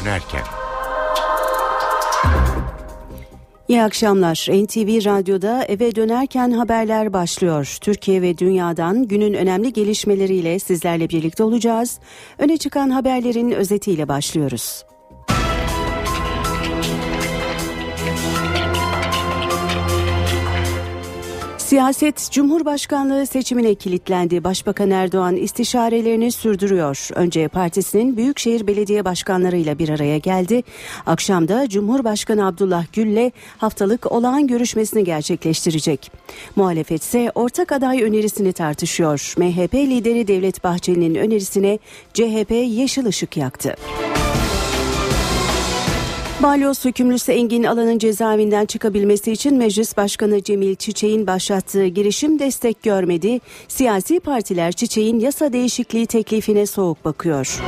dönerken. İyi akşamlar. NTV Radyo'da eve dönerken haberler başlıyor. Türkiye ve dünyadan günün önemli gelişmeleriyle sizlerle birlikte olacağız. Öne çıkan haberlerin özetiyle başlıyoruz. Siyaset Cumhurbaşkanlığı seçimine kilitlendi. Başbakan Erdoğan istişarelerini sürdürüyor. Önce partisinin Büyükşehir Belediye Başkanlarıyla bir araya geldi. Akşamda Cumhurbaşkanı Abdullah Gül'le haftalık olağan görüşmesini gerçekleştirecek. Muhalefet ise ortak aday önerisini tartışıyor. MHP lideri Devlet Bahçeli'nin önerisine CHP yeşil ışık yaktı. Balyoz hükümlüsü Engin Alan'ın cezaevinden çıkabilmesi için Meclis Başkanı Cemil Çiçek'in başlattığı girişim destek görmedi. Siyasi partiler Çiçek'in yasa değişikliği teklifine soğuk bakıyor.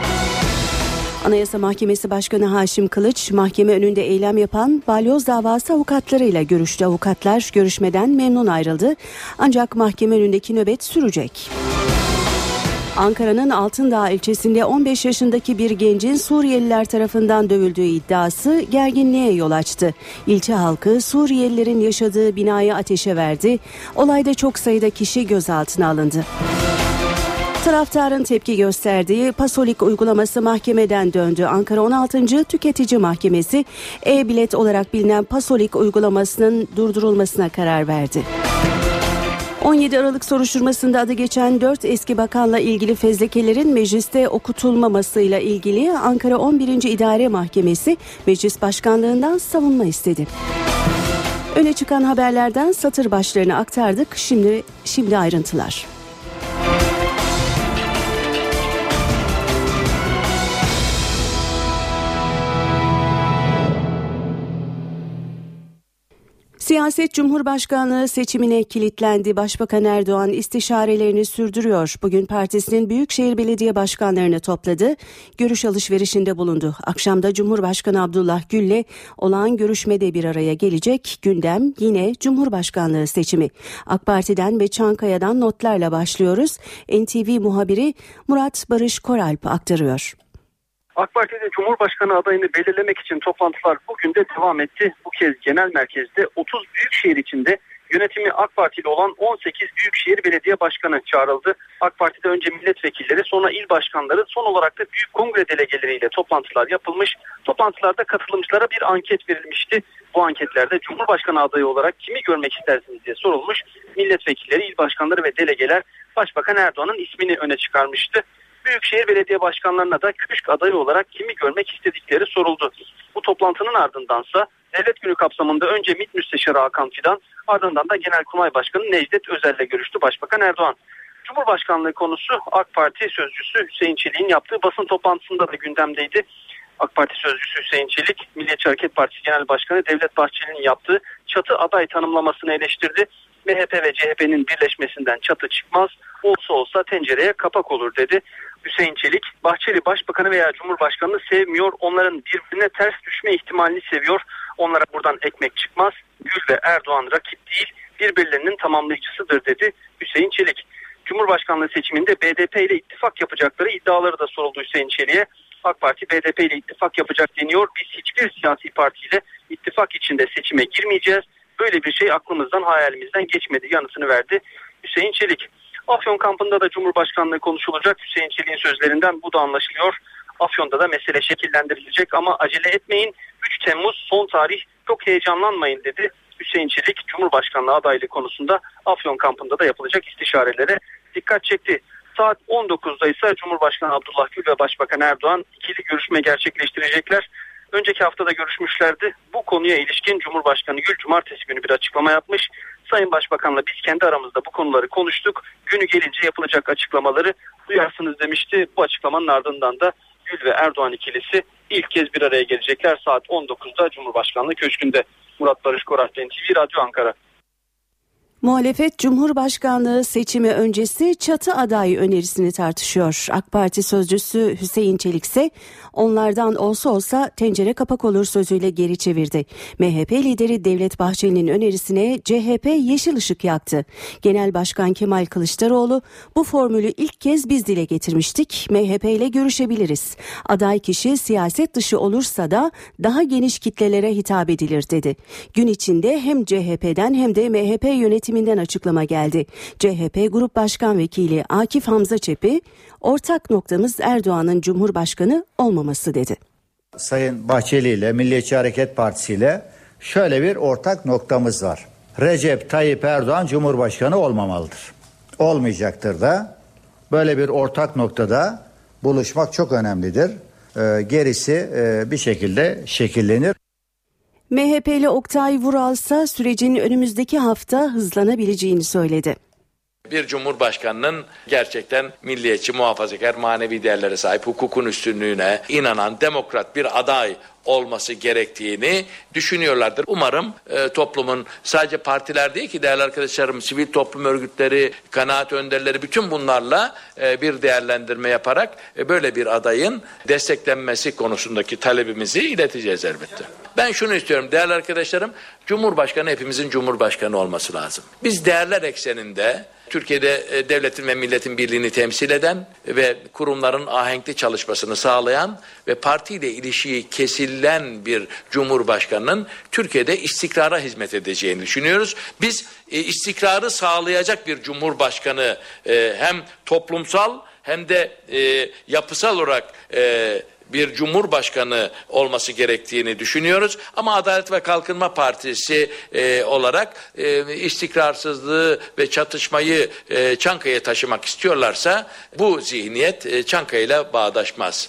Anayasa Mahkemesi Başkanı Haşim Kılıç mahkeme önünde eylem yapan balyoz davası avukatlarıyla görüştü. Avukatlar görüşmeden memnun ayrıldı. Ancak mahkeme önündeki nöbet sürecek. Ankara'nın Altındağ ilçesinde 15 yaşındaki bir gencin Suriyeliler tarafından dövüldüğü iddiası gerginliğe yol açtı. İlçe halkı Suriyelilerin yaşadığı binayı ateşe verdi. Olayda çok sayıda kişi gözaltına alındı. Taraftarın tepki gösterdiği Pasolik uygulaması mahkemeden döndü. Ankara 16. Tüketici Mahkemesi e-bilet olarak bilinen Pasolik uygulamasının durdurulmasına karar verdi. 17 Aralık soruşturmasında adı geçen 4 eski bakanla ilgili fezlekelerin mecliste okutulmamasıyla ilgili Ankara 11. İdare Mahkemesi meclis başkanlığından savunma istedi. Öne çıkan haberlerden satır başlarını aktardık. Şimdi şimdi ayrıntılar. Siyaset Cumhurbaşkanlığı seçimine kilitlendi. Başbakan Erdoğan istişarelerini sürdürüyor. Bugün partisinin Büyükşehir Belediye Başkanlarını topladı. Görüş alışverişinde bulundu. Akşamda Cumhurbaşkanı Abdullah Gül'le olağan görüşmede bir araya gelecek. Gündem yine Cumhurbaşkanlığı seçimi. AK Parti'den ve Çankaya'dan notlarla başlıyoruz. NTV muhabiri Murat Barış Koralp aktarıyor. AK Parti'de Cumhurbaşkanı adayını belirlemek için toplantılar bugün de devam etti. Bu kez genel merkezde 30 büyükşehir içinde yönetimi AK Partili olan 18 büyükşehir belediye başkanı çağrıldı. AK Parti'de önce milletvekilleri sonra il başkanları son olarak da büyük kongre delegeleriyle toplantılar yapılmış. Toplantılarda katılımcılara bir anket verilmişti. Bu anketlerde Cumhurbaşkanı adayı olarak kimi görmek istersiniz diye sorulmuş. Milletvekilleri, il başkanları ve delegeler Başbakan Erdoğan'ın ismini öne çıkarmıştı. Büyükşehir Belediye Başkanlarına da köşk adayı olarak kimi görmek istedikleri soruldu. Bu toplantının ardındansa devlet günü kapsamında önce MİT Müsteşarı Hakan Fidan ardından da Genelkurmay Başkanı Necdet Özel'le görüştü Başbakan Erdoğan. Cumhurbaşkanlığı konusu AK Parti sözcüsü Hüseyin Çelik'in yaptığı basın toplantısında da gündemdeydi. AK Parti sözcüsü Hüseyin Çelik, Milliyetçi Hareket Partisi Genel Başkanı Devlet Bahçeli'nin yaptığı çatı aday tanımlamasını eleştirdi. MHP ve CHP'nin birleşmesinden çatı çıkmaz, olsa olsa tencereye kapak olur dedi. Hüseyin Çelik, Bahçeli Başbakanı veya Cumhurbaşkanını sevmiyor, onların birbirine ters düşme ihtimalini seviyor. Onlara buradan ekmek çıkmaz. Gül ve Erdoğan rakip değil, birbirlerinin tamamlayıcısıdır dedi Hüseyin Çelik. Cumhurbaşkanlığı seçiminde BDP ile ittifak yapacakları iddiaları da soruldu Hüseyin Çelik'e. AK Parti BDP ile ittifak yapacak deniyor. Biz hiçbir siyasi partiyle ittifak içinde seçime girmeyeceğiz. Böyle bir şey aklımızdan hayalimizden geçmedi yanıtını verdi Hüseyin Çelik. Afyon kampında da Cumhurbaşkanlığı konuşulacak. Hüseyin Çelik'in sözlerinden bu da anlaşılıyor. Afyon'da da mesele şekillendirilecek ama acele etmeyin. 3 Temmuz son tarih çok heyecanlanmayın dedi. Hüseyin Çelik Cumhurbaşkanlığı adaylığı konusunda Afyon kampında da yapılacak istişarelere dikkat çekti. Saat 19'da ise Cumhurbaşkanı Abdullah Gül ve Başbakan Erdoğan ikili görüşme gerçekleştirecekler. Önceki haftada görüşmüşlerdi. Bu konuya ilişkin Cumhurbaşkanı Gül cumartesi günü bir açıklama yapmış. Sayın Başbakan'la biz kendi aramızda bu konuları konuştuk. Günü gelince yapılacak açıklamaları duyarsınız demişti. Bu açıklamanın ardından da Gül ve Erdoğan ikilisi ilk kez bir araya gelecekler saat 19'da Cumhurbaşkanlığı Köşkü'nde. Murat Barış Korat TV Radyo Ankara. Muhalefet Cumhurbaşkanlığı seçimi öncesi çatı aday önerisini tartışıyor. AK Parti sözcüsü Hüseyin Çelik ise onlardan olsa olsa tencere kapak olur sözüyle geri çevirdi. MHP lideri Devlet Bahçeli'nin önerisine CHP yeşil ışık yaktı. Genel Başkan Kemal Kılıçdaroğlu bu formülü ilk kez biz dile getirmiştik. MHP ile görüşebiliriz. Aday kişi siyaset dışı olursa da daha geniş kitlelere hitap edilir dedi. Gün içinde hem CHP'den hem de MHP yönetimi yönetiminden açıklama geldi. CHP Grup Başkan Vekili Akif Hamza Çepi, ortak noktamız Erdoğan'ın Cumhurbaşkanı olmaması dedi. Sayın Bahçeli ile Milliyetçi Hareket Partisi ile şöyle bir ortak noktamız var. Recep Tayyip Erdoğan Cumhurbaşkanı olmamalıdır. Olmayacaktır da böyle bir ortak noktada buluşmak çok önemlidir. Ee, gerisi e, bir şekilde şekillenir. MHP'li Oktay Vural ise sürecin önümüzdeki hafta hızlanabileceğini söyledi. Bir cumhurbaşkanının gerçekten milliyetçi, muhafazakar, manevi değerlere sahip, hukukun üstünlüğüne inanan demokrat bir aday olması gerektiğini düşünüyorlardır. Umarım e, toplumun sadece partiler değil ki değerli arkadaşlarım sivil toplum örgütleri, kanaat önderleri bütün bunlarla e, bir değerlendirme yaparak e, böyle bir adayın desteklenmesi konusundaki talebimizi ileteceğiz elbette. Ben şunu istiyorum değerli arkadaşlarım, Cumhurbaşkanı hepimizin Cumhurbaşkanı olması lazım. Biz değerler ekseninde Türkiye'de e, devletin ve milletin birliğini temsil eden ve kurumların ahenkli çalışmasını sağlayan ve partiyle ilişiği kesilen bir cumhurbaşkanının Türkiye'de istikrara hizmet edeceğini düşünüyoruz. Biz e, istikrarı sağlayacak bir cumhurbaşkanı e, hem toplumsal hem de yapısal olarak bir cumhurbaşkanı olması gerektiğini düşünüyoruz. Ama Adalet ve Kalkınma Partisi e, olarak e, istikrarsızlığı ve çatışmayı e, Çankaya'ya taşımak istiyorlarsa bu zihniyet e, Çankaya ile bağdaşmaz.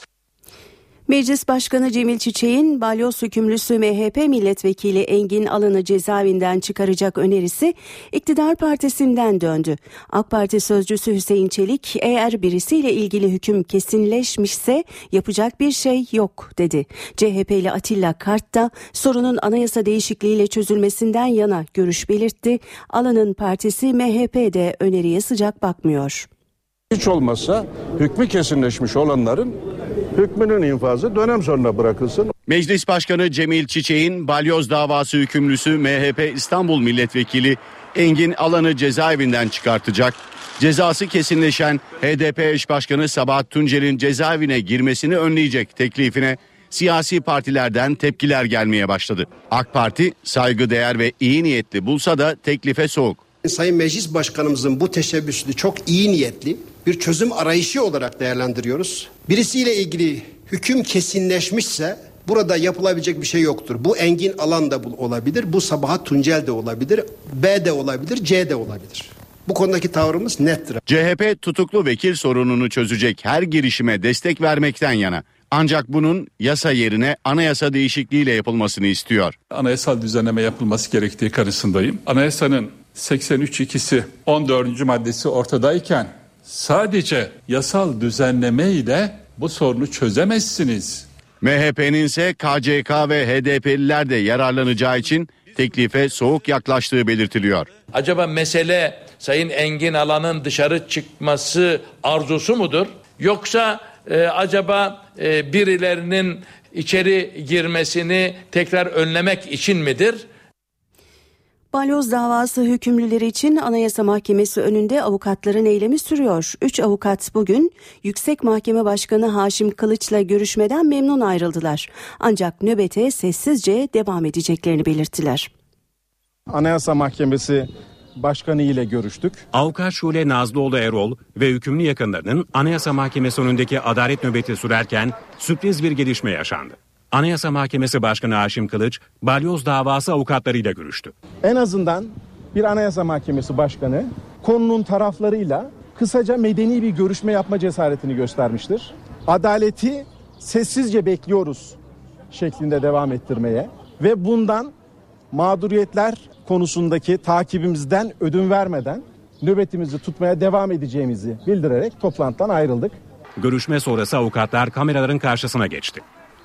Meclis Başkanı Cemil Çiçek'in balyoz hükümlüsü MHP milletvekili Engin Alan'ı cezaevinden çıkaracak önerisi iktidar partisinden döndü. AK Parti sözcüsü Hüseyin Çelik eğer birisiyle ilgili hüküm kesinleşmişse yapacak bir şey yok dedi. CHP'li Atilla Kart da sorunun anayasa değişikliğiyle çözülmesinden yana görüş belirtti. Alan'ın partisi MHP'de öneriye sıcak bakmıyor. Hiç olmazsa hükmü kesinleşmiş olanların hükmünün infazı dönem sonuna bırakılsın. Meclis Başkanı Cemil Çiçek'in balyoz davası hükümlüsü MHP İstanbul Milletvekili Engin Alan'ı cezaevinden çıkartacak. Cezası kesinleşen HDP eş başkanı Sabahat Tuncer'in cezaevine girmesini önleyecek teklifine siyasi partilerden tepkiler gelmeye başladı. AK Parti saygıdeğer ve iyi niyetli bulsa da teklife soğuk. Sayın Meclis Başkanımızın bu teşebbüsünü çok iyi niyetli bir çözüm arayışı olarak değerlendiriyoruz. Birisiyle ilgili hüküm kesinleşmişse burada yapılabilecek bir şey yoktur. Bu Engin Alan da olabilir, bu Sabahat Tuncel de olabilir, B de olabilir, C de olabilir. Bu konudaki tavrımız nettir. CHP tutuklu vekil sorununu çözecek her girişime destek vermekten yana. Ancak bunun yasa yerine anayasa değişikliğiyle yapılmasını istiyor. Anayasal düzenleme yapılması gerektiği karşısındayım. Anayasanın 83.2'si 14. maddesi ortadayken sadece yasal düzenleme ile bu sorunu çözemezsiniz. MHP'nin ise KCK ve HDP'liler de yararlanacağı için teklife soğuk yaklaştığı belirtiliyor. Acaba mesele Sayın Engin Alan'ın dışarı çıkması arzusu mudur? Yoksa e, acaba e, birilerinin içeri girmesini tekrar önlemek için midir? Balyoz davası hükümlüleri için Anayasa Mahkemesi önünde avukatların eylemi sürüyor. Üç avukat bugün Yüksek Mahkeme Başkanı Haşim Kılıç'la görüşmeden memnun ayrıldılar. Ancak nöbete sessizce devam edeceklerini belirttiler. Anayasa Mahkemesi Başkanı ile görüştük. Avukat Şule Nazlıoğlu Erol ve hükümlü yakınlarının Anayasa Mahkemesi önündeki adalet nöbeti sürerken sürpriz bir gelişme yaşandı. Anayasa Mahkemesi Başkanı Haşim Kılıç, balyoz davası avukatlarıyla görüştü. En azından bir Anayasa Mahkemesi Başkanı konunun taraflarıyla kısaca medeni bir görüşme yapma cesaretini göstermiştir. Adaleti sessizce bekliyoruz şeklinde devam ettirmeye ve bundan mağduriyetler konusundaki takibimizden ödün vermeden nöbetimizi tutmaya devam edeceğimizi bildirerek toplantıdan ayrıldık. Görüşme sonrası avukatlar kameraların karşısına geçti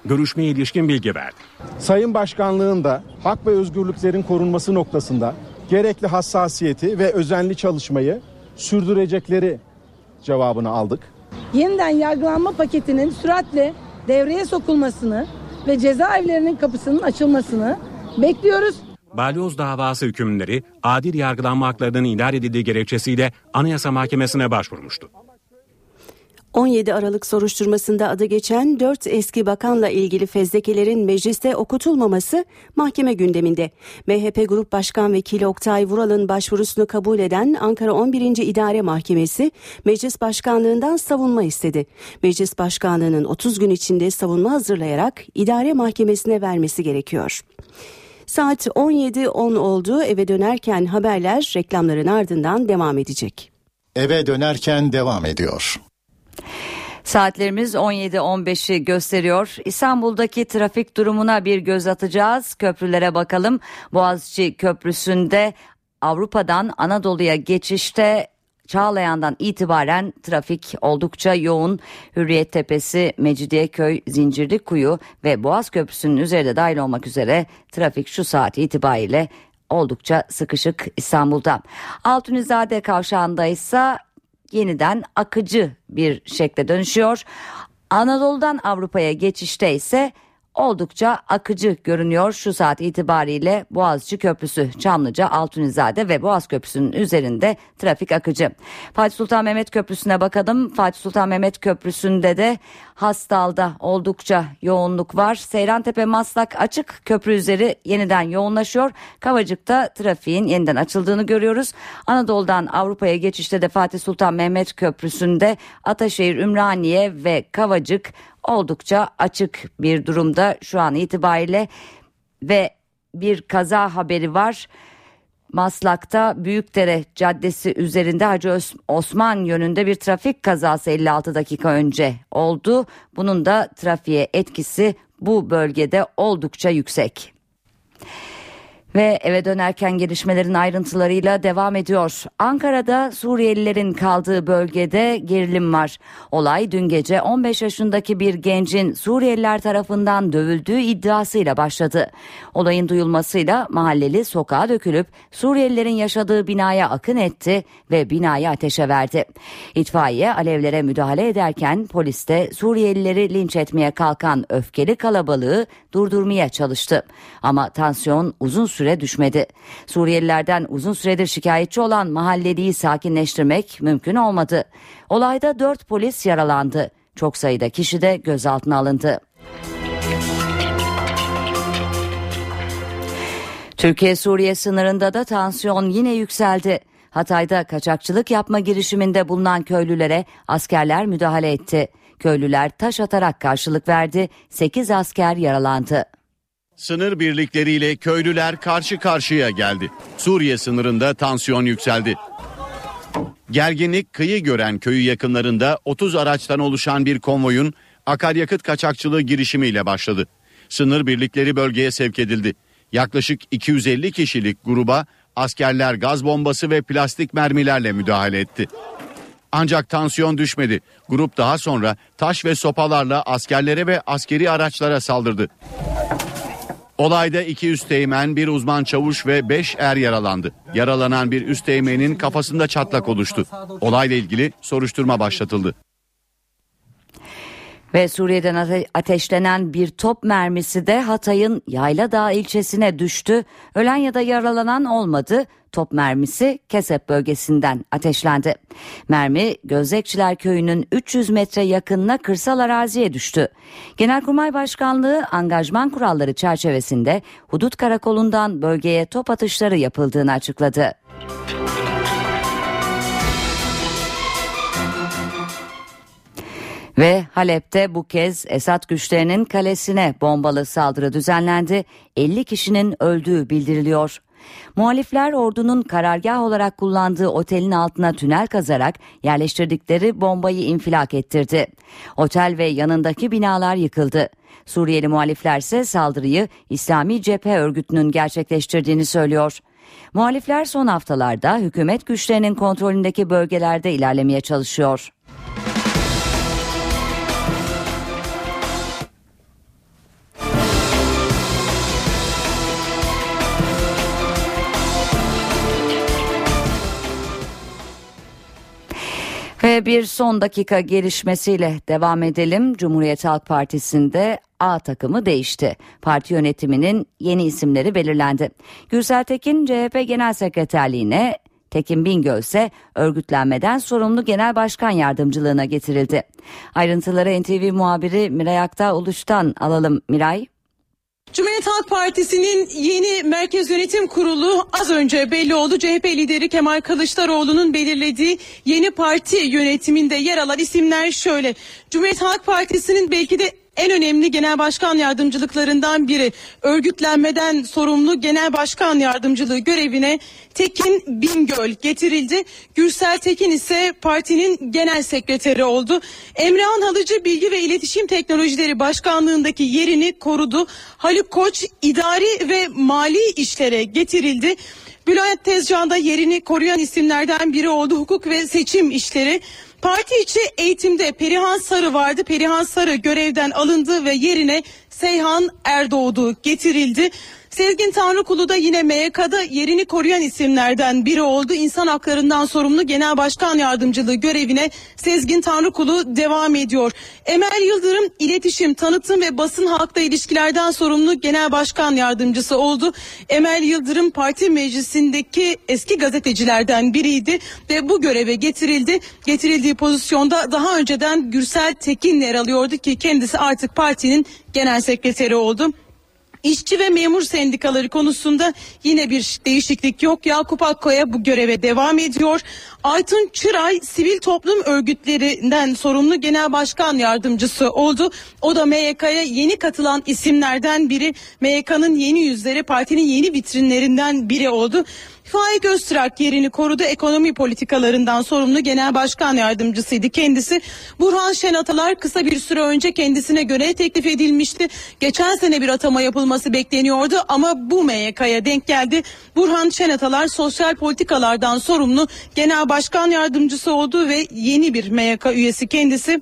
görüşmeye ilişkin bilgi verdi. Sayın Başkanlığın da hak ve özgürlüklerin korunması noktasında gerekli hassasiyeti ve özenli çalışmayı sürdürecekleri cevabını aldık. Yeniden yargılanma paketinin süratle devreye sokulmasını ve cezaevlerinin kapısının açılmasını bekliyoruz. Balyoz davası hükümleri adil yargılanma haklarının ihlal edildiği gerekçesiyle Anayasa Mahkemesi'ne başvurmuştu. 17 Aralık soruşturmasında adı geçen 4 eski bakanla ilgili fezlekelerin mecliste okutulmaması mahkeme gündeminde. MHP Grup Başkan Vekili Oktay Vural'ın başvurusunu kabul eden Ankara 11. İdare Mahkemesi meclis başkanlığından savunma istedi. Meclis başkanlığının 30 gün içinde savunma hazırlayarak idare mahkemesine vermesi gerekiyor. Saat 17.10 oldu. Eve dönerken haberler reklamların ardından devam edecek. Eve dönerken devam ediyor. Saatlerimiz 17.15'i gösteriyor. İstanbul'daki trafik durumuna bir göz atacağız. Köprülere bakalım. Boğaziçi Köprüsü'nde Avrupa'dan Anadolu'ya geçişte Çağlayan'dan itibaren trafik oldukça yoğun. Hürriyet Tepesi, Mecidiyeköy, Zincirlikuyu ve Boğaz Köprüsü'nün üzerinde dahil olmak üzere trafik şu saat itibariyle oldukça sıkışık İstanbul'da. Altunizade kavşağında ise yeniden akıcı bir şekle dönüşüyor. Anadolu'dan Avrupa'ya geçişte ise oldukça akıcı görünüyor şu saat itibariyle Boğaziçi Köprüsü, Çamlıca, Altunizade ve Boğaz Köprüsü'nün üzerinde trafik akıcı. Fatih Sultan Mehmet Köprüsü'ne bakalım. Fatih Sultan Mehmet Köprüsü'nde de Hastal'da oldukça yoğunluk var. Seyrantepe Maslak açık köprü üzeri yeniden yoğunlaşıyor. Kavacık'ta trafiğin yeniden açıldığını görüyoruz. Anadolu'dan Avrupa'ya geçişte de Fatih Sultan Mehmet Köprüsü'nde Ataşehir, Ümraniye ve Kavacık oldukça açık bir durumda şu an itibariyle ve bir kaza haberi var. Maslak'ta Büyükdere Caddesi üzerinde Hacı Osman yönünde bir trafik kazası 56 dakika önce oldu. Bunun da trafiğe etkisi bu bölgede oldukça yüksek. Ve eve dönerken gelişmelerin ayrıntılarıyla devam ediyor. Ankara'da Suriyelilerin kaldığı bölgede gerilim var. Olay dün gece 15 yaşındaki bir gencin Suriyeliler tarafından dövüldüğü iddiasıyla başladı. Olayın duyulmasıyla mahalleli sokağa dökülüp Suriyelilerin yaşadığı binaya akın etti ve binayı ateşe verdi. İtfaiye alevlere müdahale ederken polis de Suriyelileri linç etmeye kalkan öfkeli kalabalığı durdurmaya çalıştı. Ama tansiyon uzun süre süre düşmedi. Suriyelilerden uzun süredir şikayetçi olan mahalleliyi sakinleştirmek mümkün olmadı. Olayda dört polis yaralandı. Çok sayıda kişi de gözaltına alındı. Türkiye-Suriye sınırında da tansiyon yine yükseldi. Hatay'da kaçakçılık yapma girişiminde bulunan köylülere askerler müdahale etti. Köylüler taş atarak karşılık verdi. 8 asker yaralandı. Sınır birlikleriyle köylüler karşı karşıya geldi. Suriye sınırında tansiyon yükseldi. Gerginlik kıyı gören köyü yakınlarında 30 araçtan oluşan bir konvoyun akaryakıt kaçakçılığı girişimiyle başladı. Sınır birlikleri bölgeye sevk edildi. Yaklaşık 250 kişilik gruba askerler gaz bombası ve plastik mermilerle müdahale etti. Ancak tansiyon düşmedi. Grup daha sonra taş ve sopalarla askerlere ve askeri araçlara saldırdı. Olayda iki üsteğmen, bir uzman çavuş ve beş er yaralandı. Yaralanan bir üsteğmenin kafasında çatlak oluştu. Olayla ilgili soruşturma başlatıldı. Ve Suriye'den ateşlenen bir top mermisi de Hatay'ın Yayladağ ilçesine düştü. Ölen ya da yaralanan olmadı. Top mermisi Kesep bölgesinden ateşlendi. Mermi Gözekçiler Köyü'nün 300 metre yakınına kırsal araziye düştü. Genelkurmay Başkanlığı angajman kuralları çerçevesinde hudut karakolundan bölgeye top atışları yapıldığını açıkladı. Ve Halep'te bu kez Esad güçlerinin kalesine bombalı saldırı düzenlendi. 50 kişinin öldüğü bildiriliyor. Muhalifler ordunun karargah olarak kullandığı otelin altına tünel kazarak yerleştirdikleri bombayı infilak ettirdi. Otel ve yanındaki binalar yıkıldı. Suriyeli muhalifler ise saldırıyı İslami Cephe Örgütü'nün gerçekleştirdiğini söylüyor. Muhalifler son haftalarda hükümet güçlerinin kontrolündeki bölgelerde ilerlemeye çalışıyor. Ve bir son dakika gelişmesiyle devam edelim. Cumhuriyet Halk Partisi'nde A takımı değişti. Parti yönetiminin yeni isimleri belirlendi. Gürsel Tekin CHP Genel Sekreterliğine, Tekin Bingöl ise örgütlenmeden sorumlu genel başkan yardımcılığına getirildi. Ayrıntıları NTV muhabiri Miray Aktağ Uluş'tan alalım. Miray. Cumhuriyet Halk Partisi'nin yeni Merkez Yönetim Kurulu az önce belli oldu. CHP lideri Kemal Kılıçdaroğlu'nun belirlediği yeni parti yönetiminde yer alan isimler şöyle. Cumhuriyet Halk Partisi'nin belki de en önemli genel başkan yardımcılıklarından biri. Örgütlenmeden sorumlu genel başkan yardımcılığı görevine Tekin Bingöl getirildi. Gürsel Tekin ise partinin genel sekreteri oldu. Emrehan Halıcı Bilgi ve İletişim Teknolojileri Başkanlığındaki yerini korudu. Haluk Koç idari ve mali işlere getirildi. Bülent Tezcan da yerini koruyan isimlerden biri oldu. Hukuk ve seçim işleri. Parti içi eğitimde Perihan Sarı vardı. Perihan Sarı görevden alındı ve yerine Seyhan Erdoğdu getirildi. Sezgin Tanrıkulu da yine MYK'da yerini koruyan isimlerden biri oldu. İnsan haklarından sorumlu Genel Başkan Yardımcılığı görevine Sezgin Tanrıkulu devam ediyor. Emel Yıldırım iletişim, tanıtım ve basın halkla ilişkilerden sorumlu Genel Başkan Yardımcısı oldu. Emel Yıldırım parti meclisindeki eski gazetecilerden biriydi ve bu göreve getirildi. Getirildiği pozisyonda daha önceden Gürsel Tekin yer alıyordu ki kendisi artık partinin genel sekreteri oldu. İşçi ve memur sendikaları konusunda yine bir değişiklik yok. Yakup Akkoya bu göreve devam ediyor. Aytun Çıray sivil toplum örgütlerinden sorumlu genel başkan yardımcısı oldu. O da MYK'ya yeni katılan isimlerden biri. MYK'nın yeni yüzleri partinin yeni vitrinlerinden biri oldu. Faik Öztürk yerini korudu. Ekonomi politikalarından sorumlu genel başkan yardımcısıydı kendisi. Burhan Şenatalar kısa bir süre önce kendisine göre teklif edilmişti. Geçen sene bir atama yapılması bekleniyordu ama bu MYK'ya denk geldi. Burhan Şenatalar sosyal politikalardan sorumlu genel başkan yardımcısı oldu ve yeni bir MYK üyesi kendisi.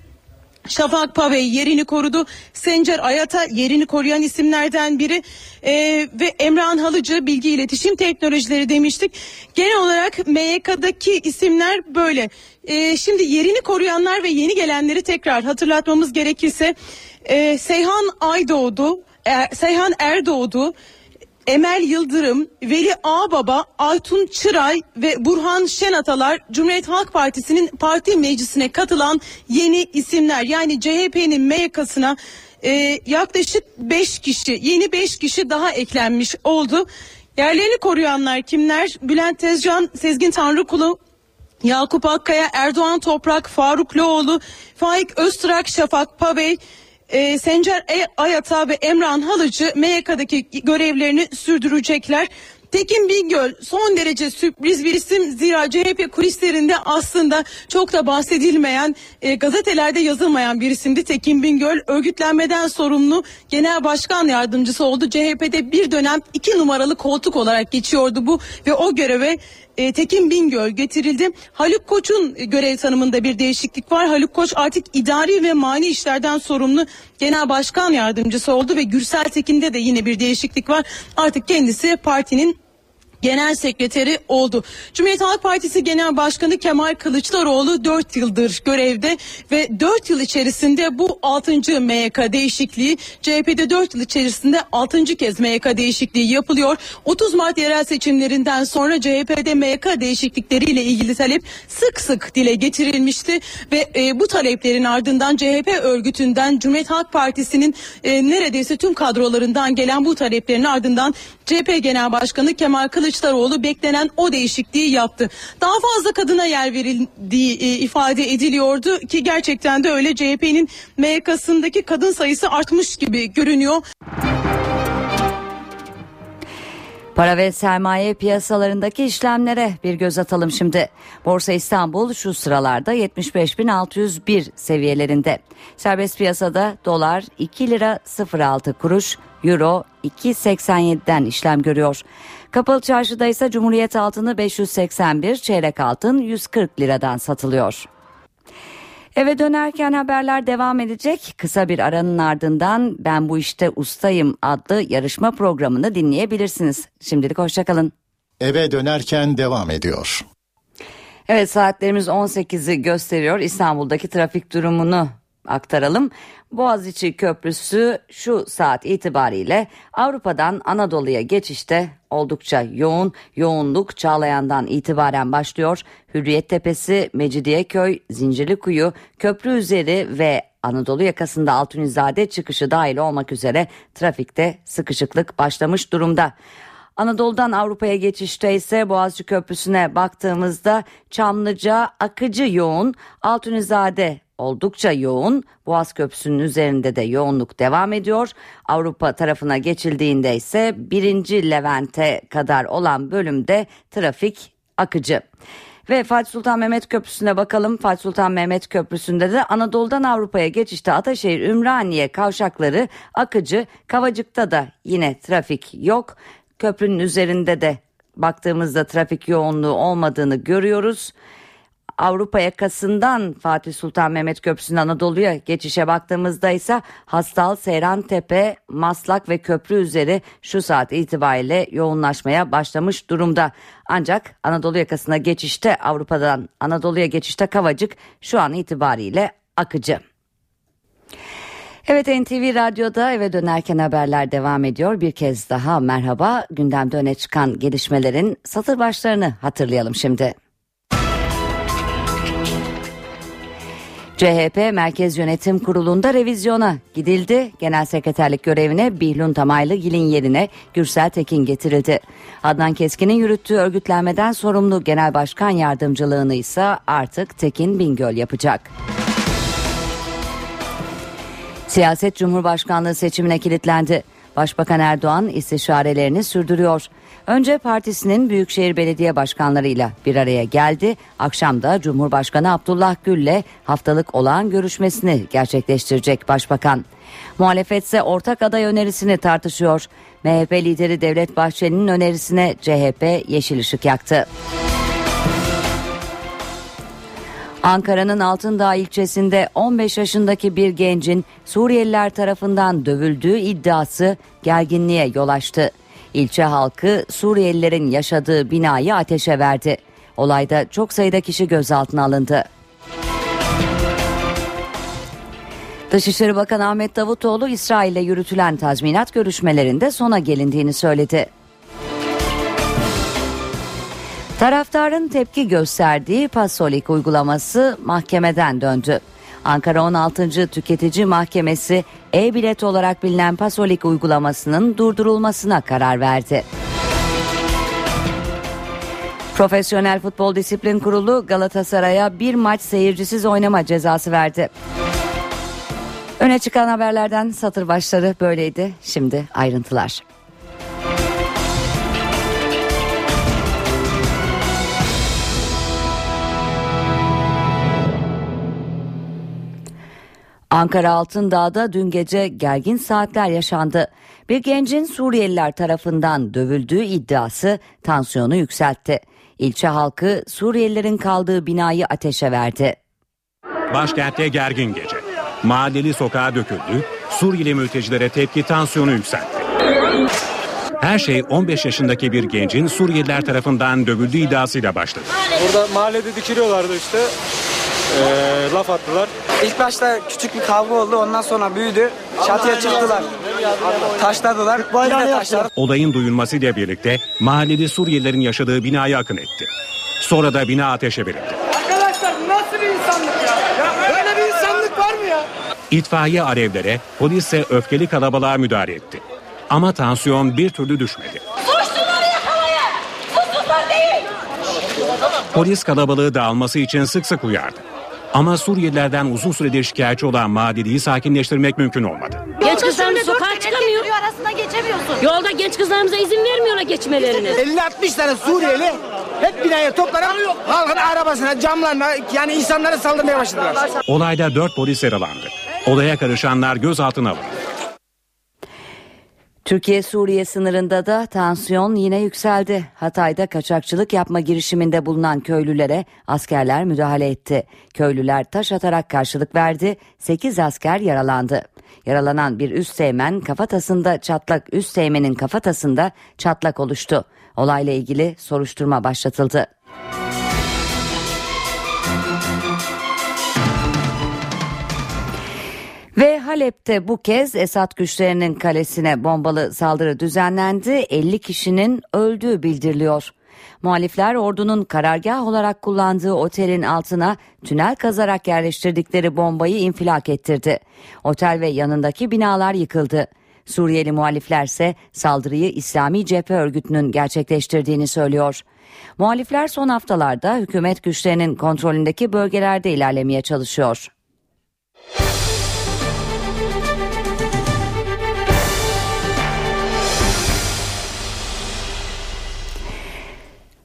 Şafak Pavey yerini korudu. Sencer Ayata yerini koruyan isimlerden biri ee, ve Emrah Halıcı bilgi iletişim teknolojileri demiştik. Genel olarak MYK'daki isimler böyle. Ee, şimdi yerini koruyanlar ve yeni gelenleri tekrar hatırlatmamız gerekirse e, Seyhan Aydoğdu, e, Seyhan Erdoğdu, Emel Yıldırım, Veli Ağbaba, Aytun Çıray ve Burhan Şenatalar Cumhuriyet Halk Partisi'nin parti meclisine katılan yeni isimler. Yani CHP'nin MYK'sına e, yaklaşık 5 kişi, yeni 5 kişi daha eklenmiş oldu. Yerlerini koruyanlar kimler? Bülent Tezcan, Sezgin Tanrıkulu, Yakup Akkaya, Erdoğan Toprak, Faruk Loğlu, Faik Öztürk, Şafak Pabey, e, Sencer e- Ayata ve Emran Halıcı MYK'daki görevlerini sürdürecekler. Tekin Bingöl son derece sürpriz bir isim zira CHP kulislerinde aslında çok da bahsedilmeyen e, gazetelerde yazılmayan bir isimdi. Tekin Bingöl örgütlenmeden sorumlu genel başkan yardımcısı oldu. CHP'de bir dönem iki numaralı koltuk olarak geçiyordu bu ve o göreve e, Tekin Bingöl getirildi. Haluk Koç'un görev tanımında bir değişiklik var. Haluk Koç artık idari ve mali işlerden sorumlu genel başkan yardımcısı oldu ve Gürsel Tekin'de de yine bir değişiklik var. Artık kendisi partinin genel sekreteri oldu. Cumhuriyet Halk Partisi Genel Başkanı Kemal Kılıçdaroğlu 4 yıldır görevde ve 4 yıl içerisinde bu 6. MYK değişikliği CHP'de 4 yıl içerisinde 6. kez MYK değişikliği yapılıyor. 30 Mart yerel seçimlerinden sonra CHP'de MYK değişiklikleriyle ilgili talep sık sık dile getirilmişti ve e, bu taleplerin ardından CHP örgütünden Cumhuriyet Halk Partisi'nin e, neredeyse tüm kadrolarından gelen bu taleplerin ardından CHP Genel Başkanı Kemal Kılıçdaroğlu beklenen o değişikliği yaptı. Daha fazla kadına yer verildiği e, ifade ediliyordu ki gerçekten de öyle CHP'nin MYK'sındaki kadın sayısı artmış gibi görünüyor. Para ve sermaye piyasalarındaki işlemlere bir göz atalım şimdi. Borsa İstanbul şu sıralarda 75.601 seviyelerinde. Serbest piyasada dolar 2 lira 06 kuruş, euro 2.87'den işlem görüyor. Kapalı çarşıda ise Cumhuriyet altını 581, çeyrek altın 140 liradan satılıyor. Eve dönerken haberler devam edecek. Kısa bir aranın ardından Ben Bu İşte Ustayım adlı yarışma programını dinleyebilirsiniz. Şimdilik hoşçakalın. Eve dönerken devam ediyor. Evet saatlerimiz 18'i gösteriyor. İstanbul'daki trafik durumunu aktaralım. Boğaziçi Köprüsü şu saat itibariyle Avrupa'dan Anadolu'ya geçişte oldukça yoğun. Yoğunluk Çağlayan'dan itibaren başlıyor. Hürriyet Tepesi, Mecidiyeköy, Zincirlikuyu, Köprü üzeri ve Anadolu yakasında Altunizade çıkışı dahil olmak üzere trafikte sıkışıklık başlamış durumda. Anadolu'dan Avrupa'ya geçişte ise Boğaziçi Köprüsü'ne baktığımızda Çamlıca akıcı yoğun, Altunizade oldukça yoğun. Boğaz Köprüsü'nün üzerinde de yoğunluk devam ediyor. Avrupa tarafına geçildiğinde ise birinci Levent'e kadar olan bölümde trafik akıcı. Ve Fatih Sultan Mehmet Köprüsü'ne bakalım. Fatih Sultan Mehmet Köprüsü'nde de Anadolu'dan Avrupa'ya geçişte Ataşehir Ümraniye kavşakları akıcı. Kavacık'ta da yine trafik yok. Köprünün üzerinde de baktığımızda trafik yoğunluğu olmadığını görüyoruz. Avrupa yakasından Fatih Sultan Mehmet Köprüsü'nün Anadolu'ya geçişe baktığımızda ise Hastal, Seyran Tepe, Maslak ve köprü üzeri şu saat itibariyle yoğunlaşmaya başlamış durumda. Ancak Anadolu yakasına geçişte Avrupa'dan Anadolu'ya geçişte Kavacık şu an itibariyle akıcı. Evet NTV Radyo'da eve dönerken haberler devam ediyor. Bir kez daha merhaba. Gündemde öne çıkan gelişmelerin satır başlarını hatırlayalım şimdi. CHP Merkez Yönetim Kurulu'nda revizyona gidildi. Genel sekreterlik görevine Bihlun Tamaylıgil'in yerine Gürsel Tekin getirildi. Adnan Keskin'in yürüttüğü örgütlenmeden sorumlu genel başkan yardımcılığını ise artık Tekin Bingöl yapacak. Siyaset Cumhurbaşkanlığı seçimine kilitlendi. Başbakan Erdoğan istişarelerini sürdürüyor. Önce partisinin Büyükşehir Belediye Başkanlarıyla bir araya geldi. Akşam da Cumhurbaşkanı Abdullah Gül'le haftalık olağan görüşmesini gerçekleştirecek Başbakan. Muhalefet ise ortak aday önerisini tartışıyor. MHP lideri Devlet Bahçeli'nin önerisine CHP yeşil ışık yaktı. Ankara'nın Altındağ ilçesinde 15 yaşındaki bir gencin Suriyeliler tarafından dövüldüğü iddiası gerginliğe yol açtı. İlçe halkı Suriyelilerin yaşadığı binayı ateşe verdi. Olayda çok sayıda kişi gözaltına alındı. Dışişleri Bakanı Ahmet Davutoğlu İsrail'le yürütülen tazminat görüşmelerinde sona gelindiğini söyledi. Taraftarın tepki gösterdiği Pasolik uygulaması mahkemeden döndü. Ankara 16. Tüketici Mahkemesi e-bilet olarak bilinen Pasolik uygulamasının durdurulmasına karar verdi. Profesyonel Futbol Disiplin Kurulu Galatasaray'a bir maç seyircisiz oynama cezası verdi. Öne çıkan haberlerden satır başları böyleydi. Şimdi ayrıntılar. Ankara Altındağ'da dün gece gergin saatler yaşandı. Bir gencin Suriyeliler tarafından dövüldüğü iddiası tansiyonu yükseltti. İlçe halkı Suriyelilerin kaldığı binayı ateşe verdi. Başkentte gergin gece. Mahalleli sokağa döküldü. Suriyeli mültecilere tepki tansiyonu yükseltti. Her şey 15 yaşındaki bir gencin Suriyeliler tarafından dövüldüğü iddiasıyla başladı. Burada mahallede dikiliyorlardı işte. Ee, laf attılar. İlk başta küçük bir kavga oldu. Ondan sonra büyüdü. Çatıya çıktılar. Taşladılar. Biz de taşladık. Olayın duyulmasıyla birlikte mahalleli Suriyelilerin yaşadığı binaya akın etti. Sonra da bina ateşe verildi. Arkadaşlar bu nasıl bir insanlık ya? ya böyle bir insanlık var mı ya? İtfaiye alevlere, polis ise öfkeli kalabalığa müdahale etti. Ama tansiyon bir türlü düşmedi. Suçluları yakalayın. Suçlular değil. Polis kalabalığı dağılması için sık sık uyardı. Ama Suriyelilerden uzun süredir şikayetçi olan Madeli'yi sakinleştirmek mümkün olmadı. Genç kızlarımız sokağa çıkamıyor. Arasında geçemiyorsun. Yolda genç kızlarımıza izin vermiyorlar geçmelerine. 50-60 tane Suriyeli hep binaya toplanan halkın arabasına, camlarına yani insanlara saldırmaya başladılar. Olayda 4 polis yaralandı. Olaya karışanlar gözaltına alındı. Türkiye-Suriye sınırında da tansiyon yine yükseldi. Hatay'da kaçakçılık yapma girişiminde bulunan köylülere askerler müdahale etti. Köylüler taş atarak karşılık verdi. 8 asker yaralandı. Yaralanan bir üst teğmen kafatasında çatlak üst teğmenin kafatasında çatlak oluştu. Olayla ilgili soruşturma başlatıldı. Halep'te bu kez Esad güçlerinin kalesine bombalı saldırı düzenlendi. 50 kişinin öldüğü bildiriliyor. Muhalifler ordunun karargah olarak kullandığı otelin altına tünel kazarak yerleştirdikleri bombayı infilak ettirdi. Otel ve yanındaki binalar yıkıldı. Suriyeli muhaliflerse saldırıyı İslami Cephe Örgütü'nün gerçekleştirdiğini söylüyor. Muhalifler son haftalarda hükümet güçlerinin kontrolündeki bölgelerde ilerlemeye çalışıyor.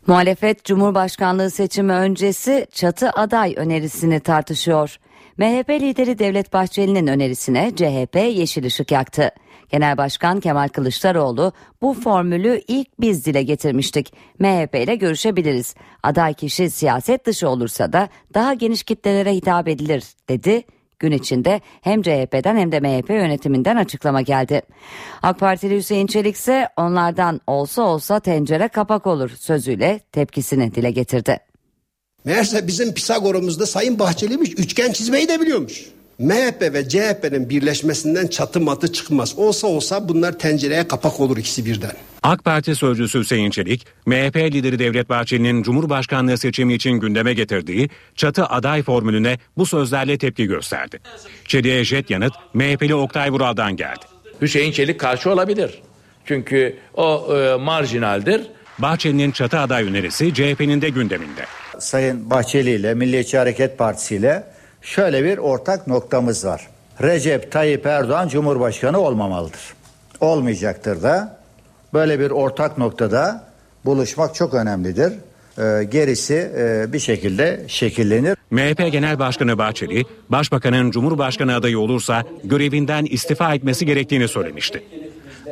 Muhalefet Cumhurbaşkanlığı seçimi öncesi çatı aday önerisini tartışıyor. MHP lideri Devlet Bahçeli'nin önerisine CHP yeşil ışık yaktı. Genel Başkan Kemal Kılıçdaroğlu bu formülü ilk biz dile getirmiştik. MHP ile görüşebiliriz. Aday kişi siyaset dışı olursa da daha geniş kitlelere hitap edilir dedi. Gün içinde hem CHP'den hem de MHP yönetiminden açıklama geldi. AK Partili Hüseyin Çelik ise onlardan olsa olsa tencere kapak olur sözüyle tepkisini dile getirdi. Meğerse bizim Pisagor'umuzda Sayın Bahçeli'miş üçgen çizmeyi de biliyormuş. MHP ve CHP'nin birleşmesinden çatı matı çıkmaz. Olsa olsa bunlar tencereye kapak olur ikisi birden. AK Parti sözcüsü Hüseyin Çelik, MHP lideri Devlet Bahçeli'nin Cumhurbaşkanlığı seçimi için gündeme getirdiği çatı aday formülüne bu sözlerle tepki gösterdi. Çelik'e jet yanıt MHP'li Oktay Vural'dan geldi. Hüseyin Çelik karşı olabilir. Çünkü o e, marjinaldir. Bahçeli'nin çatı aday önerisi CHP'nin de gündeminde. Sayın Bahçeli ile Milliyetçi Hareket Partisi ile şöyle bir ortak noktamız var. Recep Tayyip Erdoğan Cumhurbaşkanı olmamalıdır. Olmayacaktır da. Böyle bir ortak noktada buluşmak çok önemlidir. Ee, gerisi e, bir şekilde şekillenir. MHP Genel Başkanı Bahçeli, Başbakanın Cumhurbaşkanı adayı olursa görevinden istifa etmesi gerektiğini söylemişti.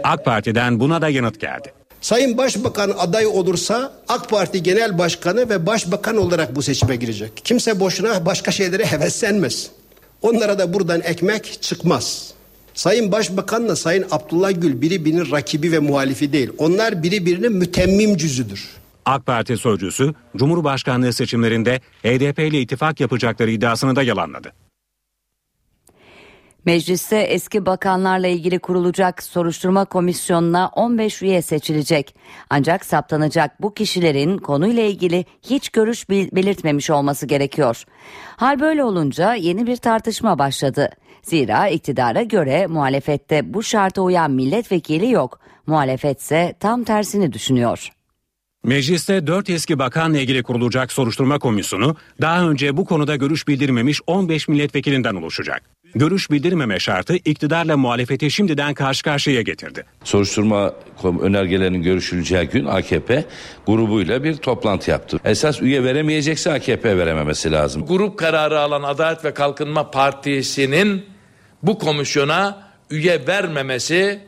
AK Parti'den buna da yanıt geldi. Sayın Başbakan aday olursa AK Parti Genel Başkanı ve Başbakan olarak bu seçime girecek. Kimse boşuna başka şeylere heveslenmez. Onlara da buradan ekmek çıkmaz. Sayın Başbakanla Sayın Abdullah Gül biri birinin rakibi ve muhalifi değil. Onlar biri birinin mütemmim cüzüdür. AK Parti sözcüsü Cumhurbaşkanlığı seçimlerinde HDP ile ittifak yapacakları iddiasını da yalanladı. Mecliste eski bakanlarla ilgili kurulacak soruşturma komisyonuna 15 üye seçilecek. Ancak saptanacak bu kişilerin konuyla ilgili hiç görüş belirtmemiş olması gerekiyor. Hal böyle olunca yeni bir tartışma başladı. Zira iktidara göre muhalefette bu şarta uyan milletvekili yok. Muhalefetse tam tersini düşünüyor. Mecliste 4 eski bakanla ilgili kurulacak soruşturma komisyonu daha önce bu konuda görüş bildirmemiş 15 milletvekilinden oluşacak. Görüş bildirmeme şartı iktidarla muhalefeti şimdiden karşı karşıya getirdi. Soruşturma önergelerinin görüşüleceği gün AKP grubuyla bir toplantı yaptı. Esas üye veremeyecekse AKP verememesi lazım. Grup kararı alan Adalet ve Kalkınma Partisi'nin bu komisyona üye vermemesi